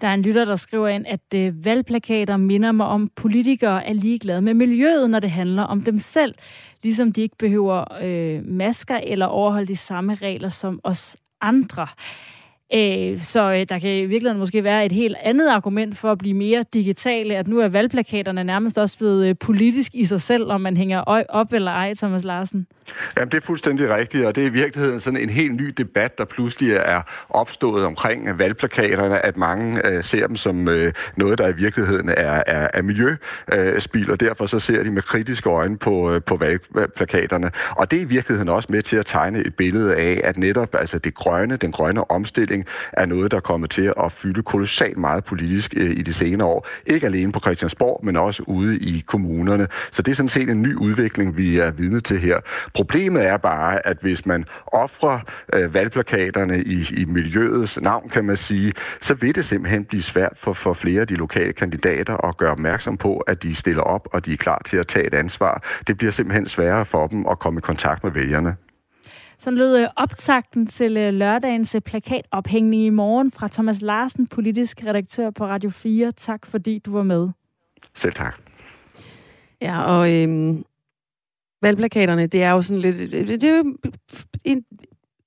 Der er en lytter, der skriver ind, at øh, valgplakater minder mig om, politikere er ligeglade med miljøet, når det handler om dem selv. Ligesom de ikke behøver øh, masker eller overholde de samme regler som os andre. Øh, så øh, der kan i virkeligheden måske være et helt andet argument for at blive mere digitale, at nu er valgplakaterne nærmest også blevet øh, politisk i sig selv, om man hænger op eller ej, Thomas Larsen.
Jamen, det er fuldstændig rigtigt, og det er i virkeligheden sådan en helt ny debat, der pludselig er opstået omkring valgplakaterne, at mange øh, ser dem som øh, noget, der i virkeligheden er, er, er miljøspil, øh, og derfor så ser de med kritiske øjne på, øh, på valgplakaterne. Og det er i virkeligheden også med til at tegne et billede af, at netop altså det grønne, den grønne omstilling, er noget, der kommer til at fylde kolossalt meget politisk øh, i de senere år. Ikke alene på Christiansborg, men også ude i kommunerne. Så det er sådan set en ny udvikling, vi er vidne til her. Problemet er bare, at hvis man offrer øh, valgplakaterne i, i miljøets navn, kan man sige, så vil det simpelthen blive svært for, for flere af de lokale kandidater at gøre opmærksom på, at de stiller op, og de er klar til at tage et ansvar. Det bliver simpelthen sværere for dem at komme i kontakt med vælgerne.
Så lød øh, optakten til øh, lørdagens øh, plakatophængning i morgen fra Thomas Larsen, politisk redaktør på Radio 4. Tak fordi du var med.
Selv tak.
Ja, og øhm, valgplakaterne, det er jo sådan lidt... Det er jo en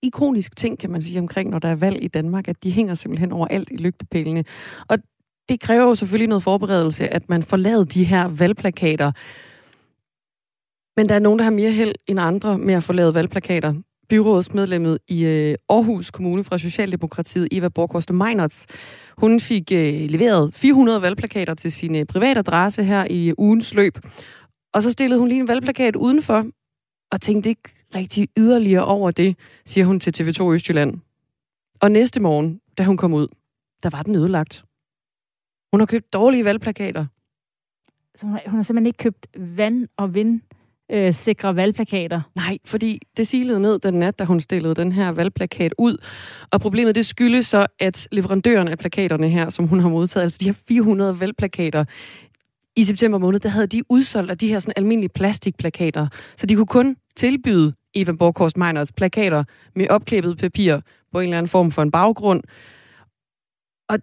ikonisk ting, kan man sige, omkring, når der er valg i Danmark, at de hænger simpelthen overalt i lygtepælene. Og det kræver jo selvfølgelig noget forberedelse, at man får lavet de her valgplakater. Men der er nogen, der har mere held end andre med at få lavet valgplakater byrådsmedlemmet i øh, Aarhus Kommune fra Socialdemokratiet, Eva Borgård Meinerts. Hun fik øh, leveret 400 valgplakater til sin øh, private adresse her i øh, ugens løb. Og så stillede hun lige en valgplakat udenfor, og tænkte ikke rigtig yderligere over det, siger hun til TV2 Østjylland. Og næste morgen, da hun kom ud, der var den ødelagt. Hun har købt dårlige valgplakater.
Så hun har, hun har simpelthen ikke købt vand og vind øh, sikre valgplakater.
Nej, fordi det silede ned den nat, da hun stillede den her valgplakat ud. Og problemet det skyldes så, at leverandøren af plakaterne her, som hun har modtaget, altså de her 400 valgplakater, i september måned, der havde de udsolgt af de her sådan almindelige plastikplakater. Så de kunne kun tilbyde Eva Borghorst Meiners plakater med opklæbet papir på en eller anden form for en baggrund. Og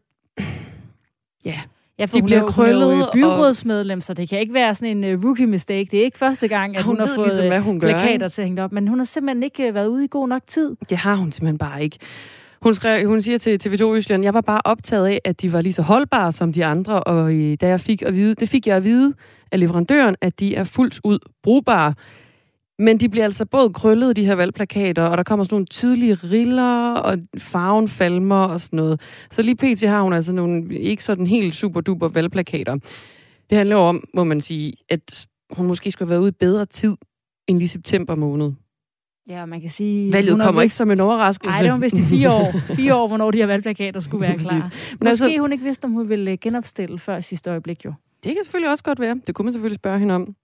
ja,
Ja, for de hun bliver krøllet. Hun er jo byrådsmedlem, og... så det kan ikke være sådan en uh, rookie mistake. Det er ikke første gang, at hun, hun har fået ligesom, hvad hun gør, plakater til at hænge op, men hun har simpelthen ikke uh, været ude i god nok tid.
Det har hun simpelthen bare ikke. Hun, skrev, hun siger til TV2 Østland, jeg var bare optaget af, at de var lige så holdbare som de andre, og øh, da jeg fik at vide, det fik jeg at vide af leverandøren, at de er fuldt ud brugbare. Men de bliver altså både krøllet, de her valgplakater, og der kommer sådan nogle tydelige riller, og farven falmer og sådan noget. Så lige pt. har hun altså nogle ikke sådan helt super duper valgplakater. Det handler jo om, må man sige, at hun måske skulle have været ude i bedre tid end i september måned.
Ja, man kan sige...
Valget kommer vist... ikke som en overraskelse.
Nej, det var vist i fire år. Fire år, hvornår de her valgplakater skulle være klar. Men Måske altså... hun ikke vidste, om hun ville genopstille før sidste øjeblik jo.
Det kan selvfølgelig også godt være. Det kunne man selvfølgelig spørge hende om.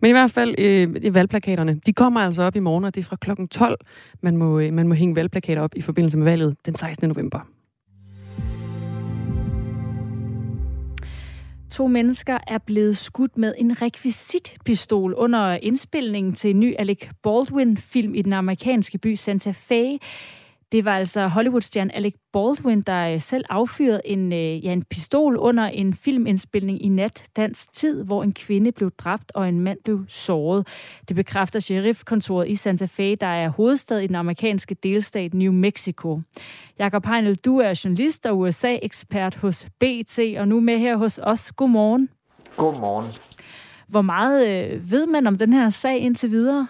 Men i hvert fald, øh, valgplakaterne, de kommer altså op i morgen, og det er fra klokken 12, man må, øh, man må hænge valgplakater op i forbindelse med valget den 16. november.
To mennesker er blevet skudt med en rekvisitpistol under indspilningen til en ny Alec Baldwin-film i den amerikanske by Santa Fe. Det var altså Hollywood-stjernen Alec Baldwin, der øh, selv affyrede en, øh, ja, en pistol under en filmindspilning i nat dansk tid, hvor en kvinde blev dræbt og en mand blev såret. Det bekræfter sheriffkontoret i Santa Fe, der er hovedstad i den amerikanske delstat New Mexico. Jakob Heinel, du er journalist og USA-ekspert hos BT, og nu med her hos os. Godmorgen.
Godmorgen.
Hvor meget øh, ved man om den her sag indtil videre?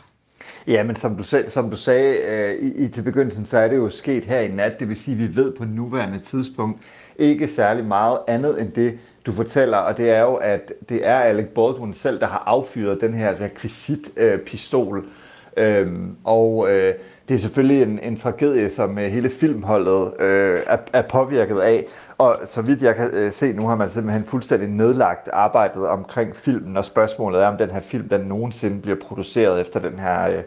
Ja, men som du, selv, som du sagde øh, i, i til begyndelsen, så er det jo sket her i nat. Det vil sige, at vi ved på nuværende tidspunkt ikke særlig meget andet end det, du fortæller. Og det er jo, at det er Alec Baldwin selv, der har affyret den her rekvisitpistol. Øh, øhm, og øh, det er selvfølgelig en, en tragedie, som øh, hele filmholdet øh, er, er påvirket af. Og så vidt jeg kan øh, se, nu har man simpelthen fuldstændig nedlagt arbejdet omkring filmen, og spørgsmålet er, om den her film den nogensinde bliver produceret efter den her, øh,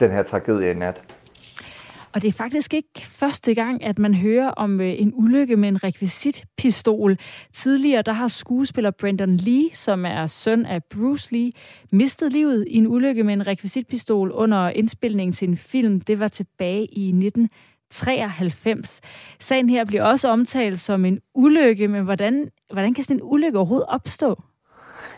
den her tragedie i nat.
Og det er faktisk ikke første gang, at man hører om øh, en ulykke med en rekvisitpistol. Tidligere der har skuespiller Brandon Lee, som er søn af Bruce Lee, mistet livet i en ulykke med en rekvisitpistol under indspilningen til en film. Det var tilbage i 19 1993. Sagen her bliver også omtalt som en ulykke, men hvordan, hvordan kan sådan en ulykke overhovedet opstå?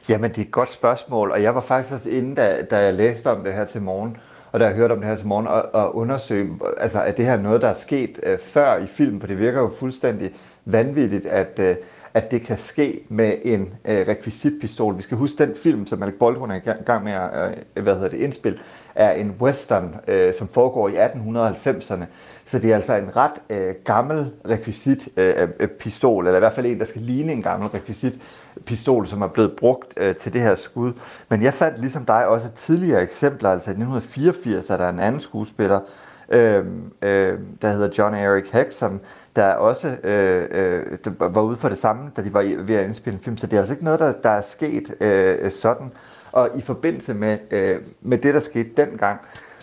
Jamen, det er et godt spørgsmål, og jeg var faktisk også inde, da, da jeg læste om det her til morgen, og da jeg hørte om det her til morgen, og, og undersøge, altså er det her noget, der er sket øh, før i filmen, for det virker jo fuldstændig vanvittigt, at, øh, at det kan ske med en øh, rekvisitpistol. Vi skal huske, den film, som Alec Baldwin er i gang med at øh, hvad hedder det, indspil, er en western, øh, som foregår i 1890'erne. Så det er altså en ret øh, gammel rekvisitpistol, øh, øh eller i hvert fald en, der skal ligne en gammel rekvisit pistol, som er blevet brugt øh, til det her skud. Men jeg fandt ligesom dig også tidligere eksempler, altså i 1984 er der en anden skuespiller, øh, øh, der hedder John Eric Heck, som der også øh, øh, var ude for det samme, da de var ved at indspille en film. Så det er altså ikke noget, der, der er sket øh, sådan. Og i forbindelse med, øh, med det, der skete dengang,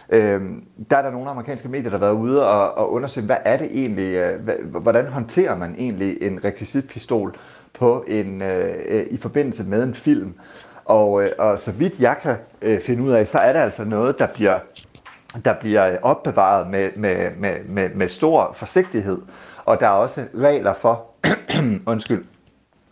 øh, der er der nogle amerikanske medier, der har været ude og, og undersøge, hvad er det egentlig, øh, hvordan håndterer man egentlig en rekvisitpistol på en, øh, øh, i forbindelse med en film. Og, øh, og så vidt jeg kan øh, finde ud af, så er det altså noget, der bliver, der bliver opbevaret med, med, med, med, med stor forsigtighed. Og der er også regler for, undskyld,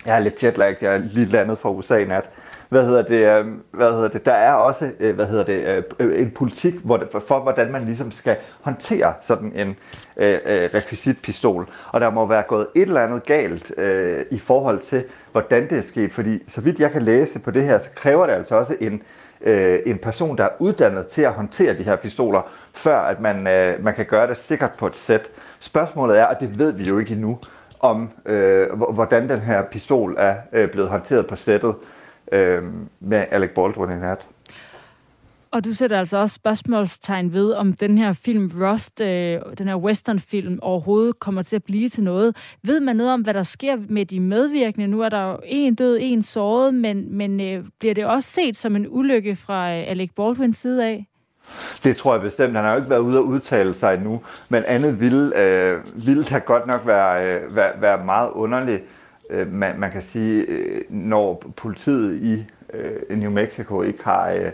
jeg er lidt jetlag, jeg er lige landet fra USA i nat, hvad hedder det, øhm, hvad hedder det, der er også øh, hvad hedder det, øh, øh, en politik hvor for, hvordan man ligesom skal håndtere sådan en øh, rekvisitpistol. Og der må være gået et eller andet galt øh, i forhold til, hvordan det er sket. Fordi så vidt jeg kan læse på det her, så kræver det altså også en, øh, en person, der er uddannet til at håndtere de her pistoler, før at man, øh, man kan gøre det sikkert på et sæt. Spørgsmålet er, og det ved vi jo ikke endnu, om øh, hvordan den her pistol er øh, blevet håndteret på sættet øh, med Alec Baldwin i nat.
Og du sætter altså også spørgsmålstegn ved, om den her film Rust, øh, den her westernfilm, overhovedet kommer til at blive til noget. Ved man noget om, hvad der sker med de medvirkende? Nu er der jo en død, en såret, men, men øh, bliver det også set som en ulykke fra øh, Alec Baldwins side af?
Det tror jeg bestemt. Han har jo ikke været ude at udtale sig endnu, men andet ville, øh, ville da godt nok være, øh, være, være meget underligt øh, man, man kan sige, øh, når politiet i øh, New Mexico ikke har øh,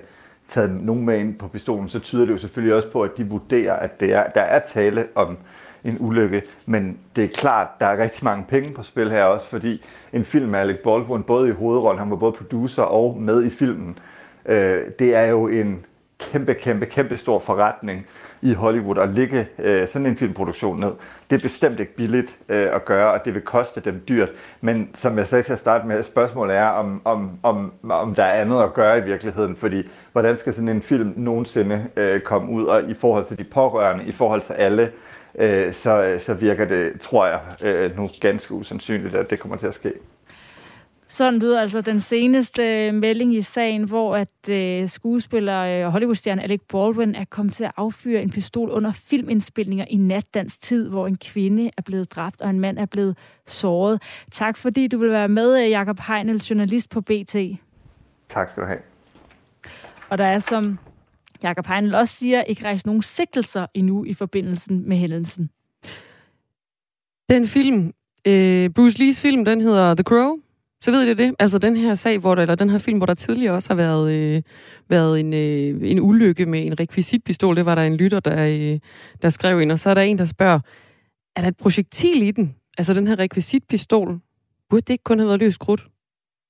taget nogen med ind på pistolen, så tyder det jo selvfølgelig også på, at de vurderer, at det er, der er tale om en ulykke. Men det er klart, der er rigtig mange penge på spil her også, fordi en film med Alec Baldwin, både i hovedrollen, han var både producer og med i filmen, øh, det er jo en kæmpe, kæmpe, kæmpe stor forretning i Hollywood at lægge øh, sådan en filmproduktion ned. Det er bestemt ikke billigt øh, at gøre, og det vil koste dem dyrt. Men som jeg sagde til at starte med, spørgsmålet er, om, om, om, om der er andet at gøre i virkeligheden. Fordi hvordan skal sådan en film nogensinde øh, komme ud, og i forhold til de pårørende, i forhold til alle, øh, så, så virker det, tror jeg, øh, nu ganske usandsynligt, at det kommer til at ske.
Sådan lyder altså den seneste melding i sagen, hvor at øh, skuespiller øh, Hollywoodstjerne Alec Baldwin er kommet til at affyre en pistol under filmindspilninger i natdans tid, hvor en kvinde er blevet dræbt og en mand er blevet såret. Tak fordi du vil være med, øh, Jakob Heinel, journalist på BT.
Tak skal du have.
Og der er, som Jakob Heinel også siger, ikke rejst nogen sigtelser endnu i forbindelsen med hændelsen.
Den film, øh, Bruce Lees film, den hedder The Crow, så ved I det. Altså den her sag, hvor der, eller den her film, hvor der tidligere også har været, øh, været en, øh, en ulykke med en rekvisitpistol. Det var der en lytter, der, øh, der skrev ind. Og så er der en, der spørger, er der et projektil i den? Altså den her rekvisitpistol. Burde det ikke kun have været løs krudt?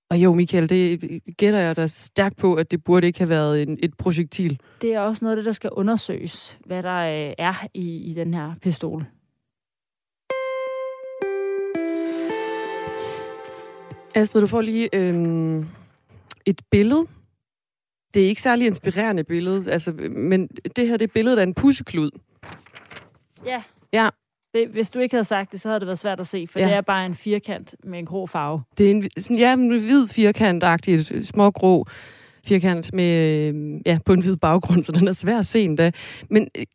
Og jo, Michael, det gætter jeg da stærkt på, at det burde ikke have været en, et projektil.
Det er også noget af det, der skal undersøges, hvad der øh, er i, i den her pistol.
Astrid, du får lige øhm, et billede. Det er ikke særlig inspirerende billede, altså, men det her det er billedet af en pusseklud.
Ja.
Ja.
Det, hvis du ikke havde sagt det, så havde det været svært at se, for
Ja.
ja. det er bare en firkant med en grå farve.
Det er en sådan, ja, en hvid firkant-agtig, små grå firkant med, ja, på en hvid baggrund, så den er svær at se endda. Men øh,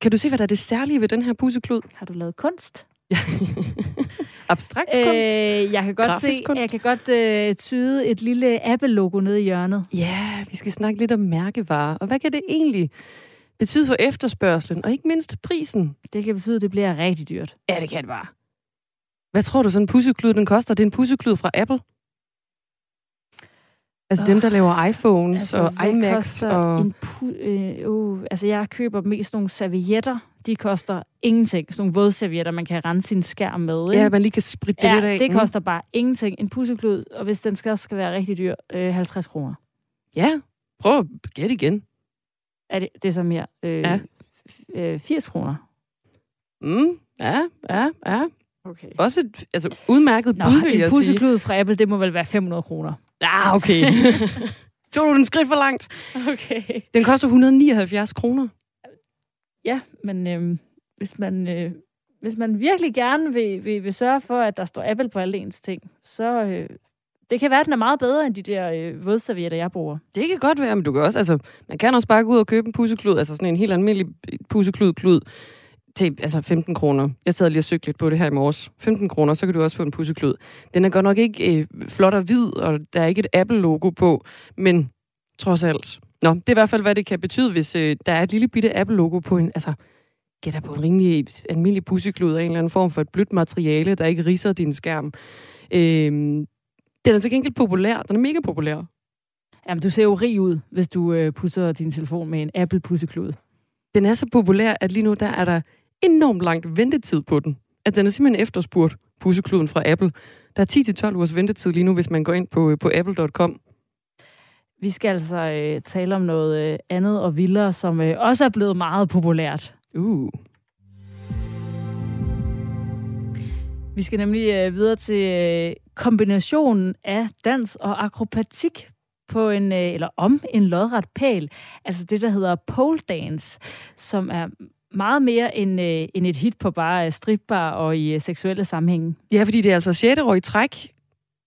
kan du se, hvad der er det særlige ved den her pusseklud?
Har du lavet kunst?
Abstrakt kunst?
Øh, jeg kan godt
Grafisk
se,
kunst?
jeg kan godt øh, tyde et lille Apple-logo nede i hjørnet.
Ja, vi skal snakke lidt om mærkevarer. Og hvad kan det egentlig betyde for efterspørgselen, og ikke mindst prisen?
Det kan betyde, at det bliver rigtig dyrt.
Ja, det kan det bare. Hvad tror du, sådan en pusseklud, den koster? Det er en pusseklud fra Apple. Altså dem, der laver iPhones altså, og iMacs. Og...
En pu- øh, uh, altså, jeg køber mest nogle servietter. De koster ingenting. Sådan nogle vådservietter, man kan rense sin skærm med. Ikke?
Ja, man lige kan spritte det
ja,
lidt af.
det
Mm.
koster bare ingenting. En pusseklud, og hvis den skal, skal være rigtig dyr, øh, 50 kroner.
Ja, prøv at gætte igen.
Er det, det er så mere. Øh,
Ja.
øh, 80 kroner.
Mm, ja, ja, ja.
Okay.
Også et altså, udmærket
Nå,
bud, vil
en
jeg sige.
pusseklud fra Apple, det må vel være 500 kroner.
Ah, okay. Tog du den skridt for langt?
Okay.
Den koster 179 kroner.
Ja, men øh, hvis, man, øh, hvis man virkelig gerne vil, vil, vil sørge for, at der står Apple på alle ens ting, så øh, det kan være, at den er meget bedre end de der øh, vådservietter, jeg bruger.
Det kan godt være, men du kan også, altså, man kan også bare gå ud og købe en pusseklud, altså sådan en helt almindelig pusseklud-klud, til altså 15 kroner. Jeg sad lige og søgte lidt på det her i morges. 15 kroner, så kan du også få en pusseklud. Den er godt nok ikke øh, flot og hvid, og der er ikke et Apple-logo på, men trods alt. Nå, det er i hvert fald, hvad det kan betyde, hvis øh, der er et lille bitte Apple-logo på en, altså, gætter på en rimelig almindelig pusseklud af en eller anden form for et blødt materiale, der ikke riser din skærm. Øh, den er til gengæld populær. Den er mega populær.
Jamen, du ser jo rig ud, hvis du øh, pusser din telefon med en Apple-pusseklud.
Den er så populær, at lige nu der er der enormt langt ventetid på den. At den er simpelthen efterspurgt, pussekluden fra Apple. Der er 10-12 ugers ventetid lige nu, hvis man går ind på, på apple.com.
Vi skal altså øh, tale om noget øh, andet og vildere, som øh, også er blevet meget populært.
Uh.
Vi skal nemlig øh, videre til øh, kombinationen af dans og akrobatik på en, øh, eller om en lodret pæl. Altså det, der hedder pole dance, som er meget mere end, øh, end et hit på bare øh, stripbar og i øh, seksuelle sammenhænge.
Ja, fordi det er altså 6. år i træk,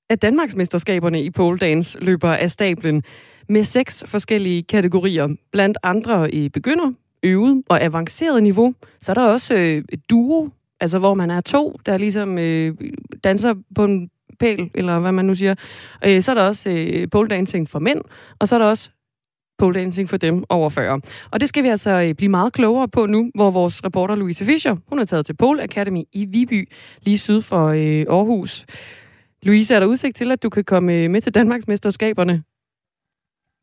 at Danmarksmesterskaberne i pole dance løber af stablen med seks forskellige kategorier. Blandt andre i begynder, øvet og avanceret niveau. Så er der også øh, et duo, altså hvor man er to, der ligesom øh, danser på en pæl, eller hvad man nu siger. Øh, så er der også øh, pole dancing for mænd, og så er der også pole dancing for dem over 40. Og det skal vi altså øh, blive meget klogere på nu, hvor vores reporter Louise Fischer, hun er taget til Pole Academy i Viby, lige syd for øh, Aarhus. Louise, er der udsigt til, at du kan komme øh, med til Danmarksmesterskaberne?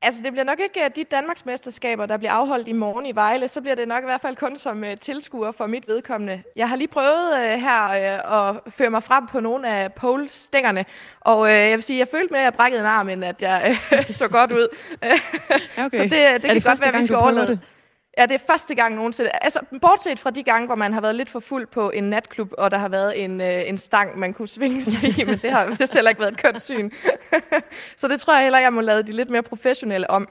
Altså, det bliver nok ikke øh, de Danmarksmesterskaber, der bliver afholdt i morgen i Vejle. Så bliver det nok i hvert fald kun som uh, tilskuer for mit vedkommende. Jeg har lige prøvet uh, her uh, at føre mig frem på nogle af pole-stængerne. Og uh, jeg vil sige, jeg følte med, at jeg brækkede en arm, end at jeg uh, så godt ud.
Okay.
Så det, det
Er
kan
det
godt være, at vi skal overlade
det?
Ja, det er første gang nogensinde. Altså, bortset fra de gange, hvor man har været lidt for fuld på en natklub, og der har været en, øh, en stang, man kunne svinge sig i, men det har vist heller ikke været et kønt syn. så det tror jeg heller, jeg må lade de lidt mere professionelle om.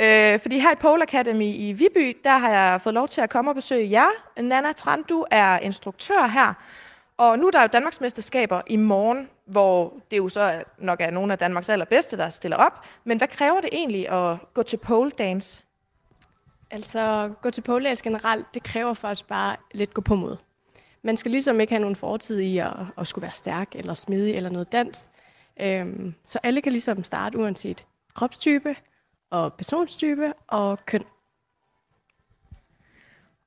Øh, fordi her i Pole Academy i Viby, der har jeg fået lov til at komme og besøge jer. Nana Trandu er instruktør her. Og nu er der jo Danmarksmesterskaber i morgen, hvor det jo så nok er nogle af Danmarks allerbedste, der stiller op. Men hvad kræver det egentlig at gå til pole dance?
Altså, gå til pålæs generelt, det kræver faktisk bare lidt gå på mod. Man skal ligesom ikke have nogen fortid i at, at skulle være stærk eller smidig eller noget dans. Øhm, så alle kan ligesom starte uanset kropstype og personstype og køn.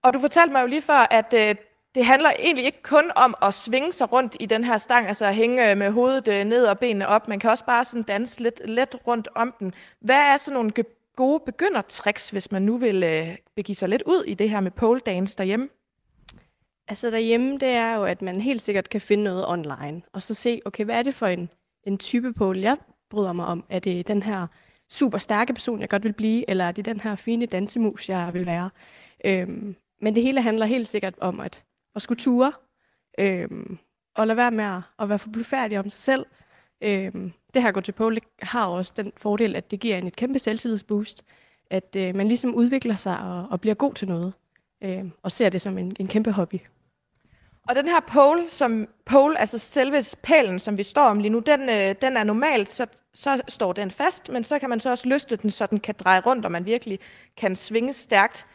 Og du fortalte mig jo lige før, at øh, det handler egentlig ikke kun om at svinge sig rundt i den her stang, altså at hænge øh, med hovedet øh, ned og benene op. Man kan også bare sådan danse lidt let rundt om den. Hvad er sådan nogle gode begyndertricks, hvis man nu vil øh, begive sig lidt ud i det her med pole dance derhjemme?
Altså derhjemme, det er jo, at man helt sikkert kan finde noget online, og så se, okay, hvad er det for en, en type pole, jeg bryder mig om? Er det den her super stærke person, jeg godt vil blive, eller er det den her fine dansemus, jeg vil være? Øhm, men det hele handler helt sikkert om at, at skulle ture, øhm, og lade være med at, at være for blufærdig om sig selv. Øhm, det her gå til pole har også den fordel, at det giver en et kæmpe selvtillidsboost, at øh, man ligesom udvikler sig og, og bliver god til noget, øh, og ser det som en, en kæmpe hobby.
Og den her pole, som pole, altså selve pælen, som vi står om lige nu, den, øh, den er normalt, så, så står den fast, men så kan man så også løsne den, så den kan dreje rundt, og man virkelig kan svinge stærkt.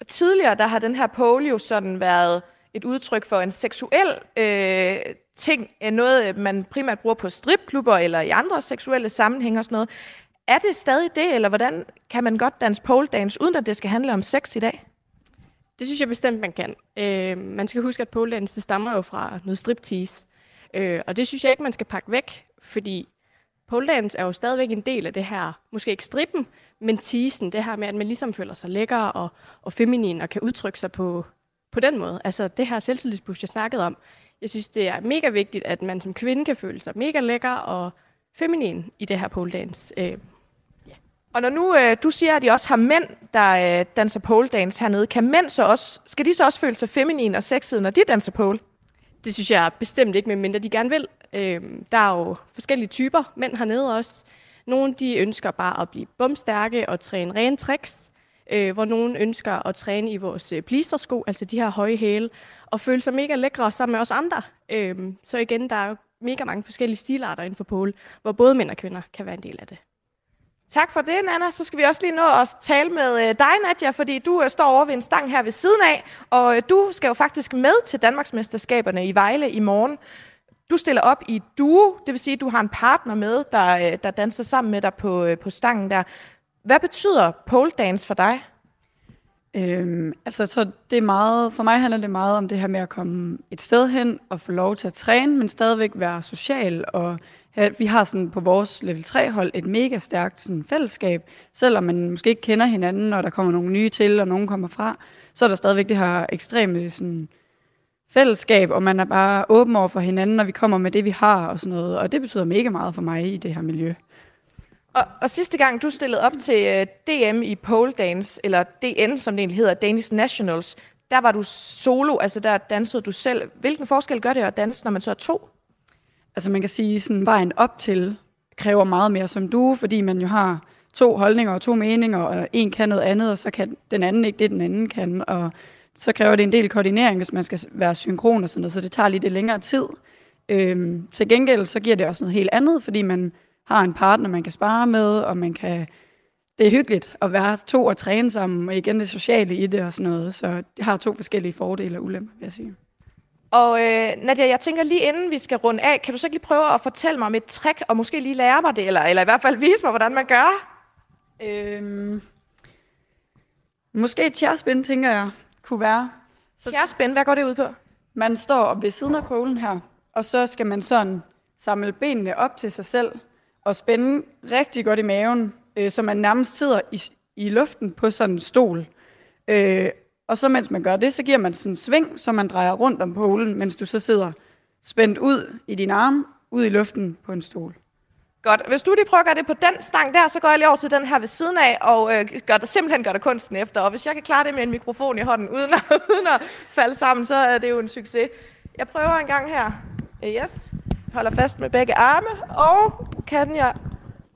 Og tidligere, der har den her pole jo sådan været et udtryk for en seksuel øh, ting, øh, noget øh, man primært bruger på stripklubber eller i andre seksuelle sammenhænge og sådan noget. Er det stadig det, eller hvordan kan man godt danse pole dance, uden at det skal handle om sex i dag?
Det synes jeg bestemt, man kan. Øh, man skal huske, at pole dance stammer jo fra noget striptease. Øh, og det synes jeg ikke, man skal pakke væk, fordi pole dance er jo stadigvæk en del af det her, måske ikke strippen, men teasen, det her med, at man ligesom føler sig lækker og, og feminin og kan udtrykke sig på, på den måde. Altså det her selvtillidsbus, jeg snakkede om. Jeg synes, det er mega vigtigt, at man som kvinde kan føle sig mega lækker og feminin i det her pole dance. Øh,
og når nu øh, du siger, at de også har mænd, der øh, danser pole dance hernede, kan mænd så også, skal de så også føle sig feminine og sexede, når de danser pole?
Det synes jeg bestemt ikke, medmindre de gerne vil. Øh, der er jo forskellige typer mænd hernede også. Nogle de ønsker bare at blive bumstærke og træne rene tricks, øh, hvor nogen ønsker at træne i vores øh, blistersko, altså de her høje hæle, og føle sig mega lækre sammen med os andre. Øh, så igen, der er mega mange forskellige stilarter inden for pole, hvor både mænd og kvinder kan være en del af det.
Tak for det, Nana. Så skal vi også lige nå at tale med øh, dig, Nadja, fordi du øh, står over ved en stang her ved siden af, og øh, du skal jo faktisk med til Danmarksmesterskaberne i Vejle i morgen. Du stiller op i duo, det vil sige, at du har en partner med, der, der danser sammen med dig på, på stangen der. Hvad betyder pole dance for dig?
Øhm, altså, jeg tror, det er meget, for mig handler det meget om det her med at komme et sted hen og få lov til at træne, men stadigvæk være social og Ja, vi har sådan på vores level 3-hold et mega stærkt sådan, fællesskab. Selvom man måske ikke kender hinanden, og der kommer nogle nye til, og nogen kommer fra, så er der stadigvæk det her ekstreme sådan, fællesskab, og man er bare åben over for hinanden, når vi kommer med det, vi har og sådan noget. Og det betyder mega meget for mig i det her miljø.
Og, og sidste gang, du stillede op til øh, uh, DM i pole dance, eller DN, som det egentlig hedder, Danish Nationals, der var du solo, altså der dansede du selv. Hvilken forskel gør det at danse, når man så er to?
altså man kan sige, sådan vejen op til kræver meget mere som du, fordi man jo har to holdninger og to meninger, og en kan noget andet, og så kan den anden ikke det, den anden kan, og så kræver det en del koordinering, hvis man skal være synkron og sådan noget, så det tager lidt længere tid. Øhm, til gengæld så giver det også noget helt andet, fordi man har en partner, man kan spare med, og man kan... Det er hyggeligt at være to og træne sammen, og igen det sociale i det og sådan noget, så det har to forskellige fordele og ulemper, vil jeg sige.
Og øh, Nadia, jeg tænker lige inden vi skal runde af, kan du så ikke lige prøve at fortælle mig om et trick, og måske lige lære mig det, eller, eller i hvert fald vise mig, hvordan man gør?
Øhm, måske et tjærspind, tænker jeg, kunne være.
Så, hvad går det ud på?
Man står ved siden af polen her, og så skal man sådan samle benene op til sig selv, og spænde rigtig godt i maven, øh, så man nærmest sidder i, i luften på sådan en stol. Øh, og så mens man gør det, så giver man sådan en sving, så man drejer rundt om polen, mens du så sidder spændt ud i din arm, ud i luften på en stol.
Godt. Hvis du lige prøver at gøre det på den stang der, så går jeg lige over til den her ved siden af, og øh, gør det, simpelthen gør der kunsten efter. Og hvis jeg kan klare det med en mikrofon i hånden, uden at, uden at falde sammen, så er det jo en succes. Jeg prøver en gang her. Yes. Holder fast med begge arme, og kan jeg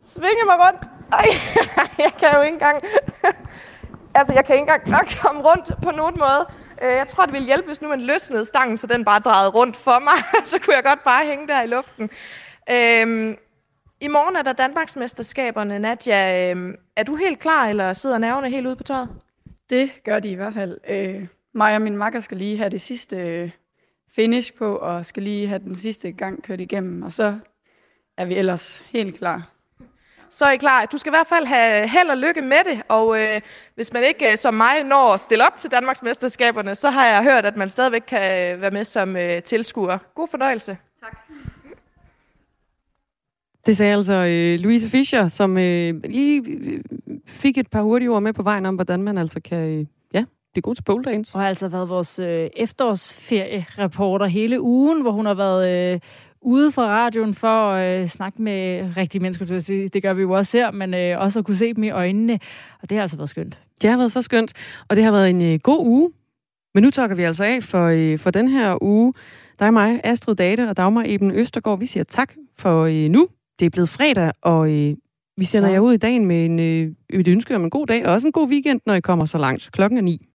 svinge mig rundt? Ej, jeg kan jo ikke engang altså, jeg kan ikke engang komme rundt på nogen måde. Øh, jeg tror, det ville hjælpe, hvis nu man løsnede stangen, så den bare drejede rundt for mig. så kunne jeg godt bare hænge der i luften. Øhm, I morgen er der Danmarksmesterskaberne, Nadja. Øhm, er du helt klar, eller sidder nerverne helt ude på tøjet?
Det gør de i hvert fald. Øh, mig og min makker skal lige have det sidste øh, finish på, og skal lige have den sidste gang kørt igennem, og så er vi ellers helt klar.
så er I klar. Du skal i hvert fald have held og lykke med det, og øh, hvis man ikke øh, som mig når at stille op til Danmarks mesterskaberne, så har jeg hørt, at man stadigvæk kan øh, være med som øh, tilskuer. God fornøjelse.
Det sagde altså øh, Louise Fischer, som øh, lige fik et par hurtige ord med på vejen om, hvordan man altså kan øh, blive god til pole dance.
Og har altså været vores øh, efterårsferiereporter hele ugen, hvor hun har været øh, ude fra radioen for at øh, snakke med rigtige mennesker. Så sige. Det gør vi jo også her, men øh, også at kunne se dem i øjnene. Og det har altså været skønt.
Det har været så skønt, og det har været en øh, god uge. Men nu takker vi altså af for, øh, for den her uge. Der er mig, Astrid Date og Dagmar Eben Østergaard. Vi siger tak for øh, nu. Det er blevet fredag, og øh, vi sender
Så.
jer ud i dagen med en, øh, et ønske om en god dag, og også en god weekend, når I kommer så langt. Klokken er ni.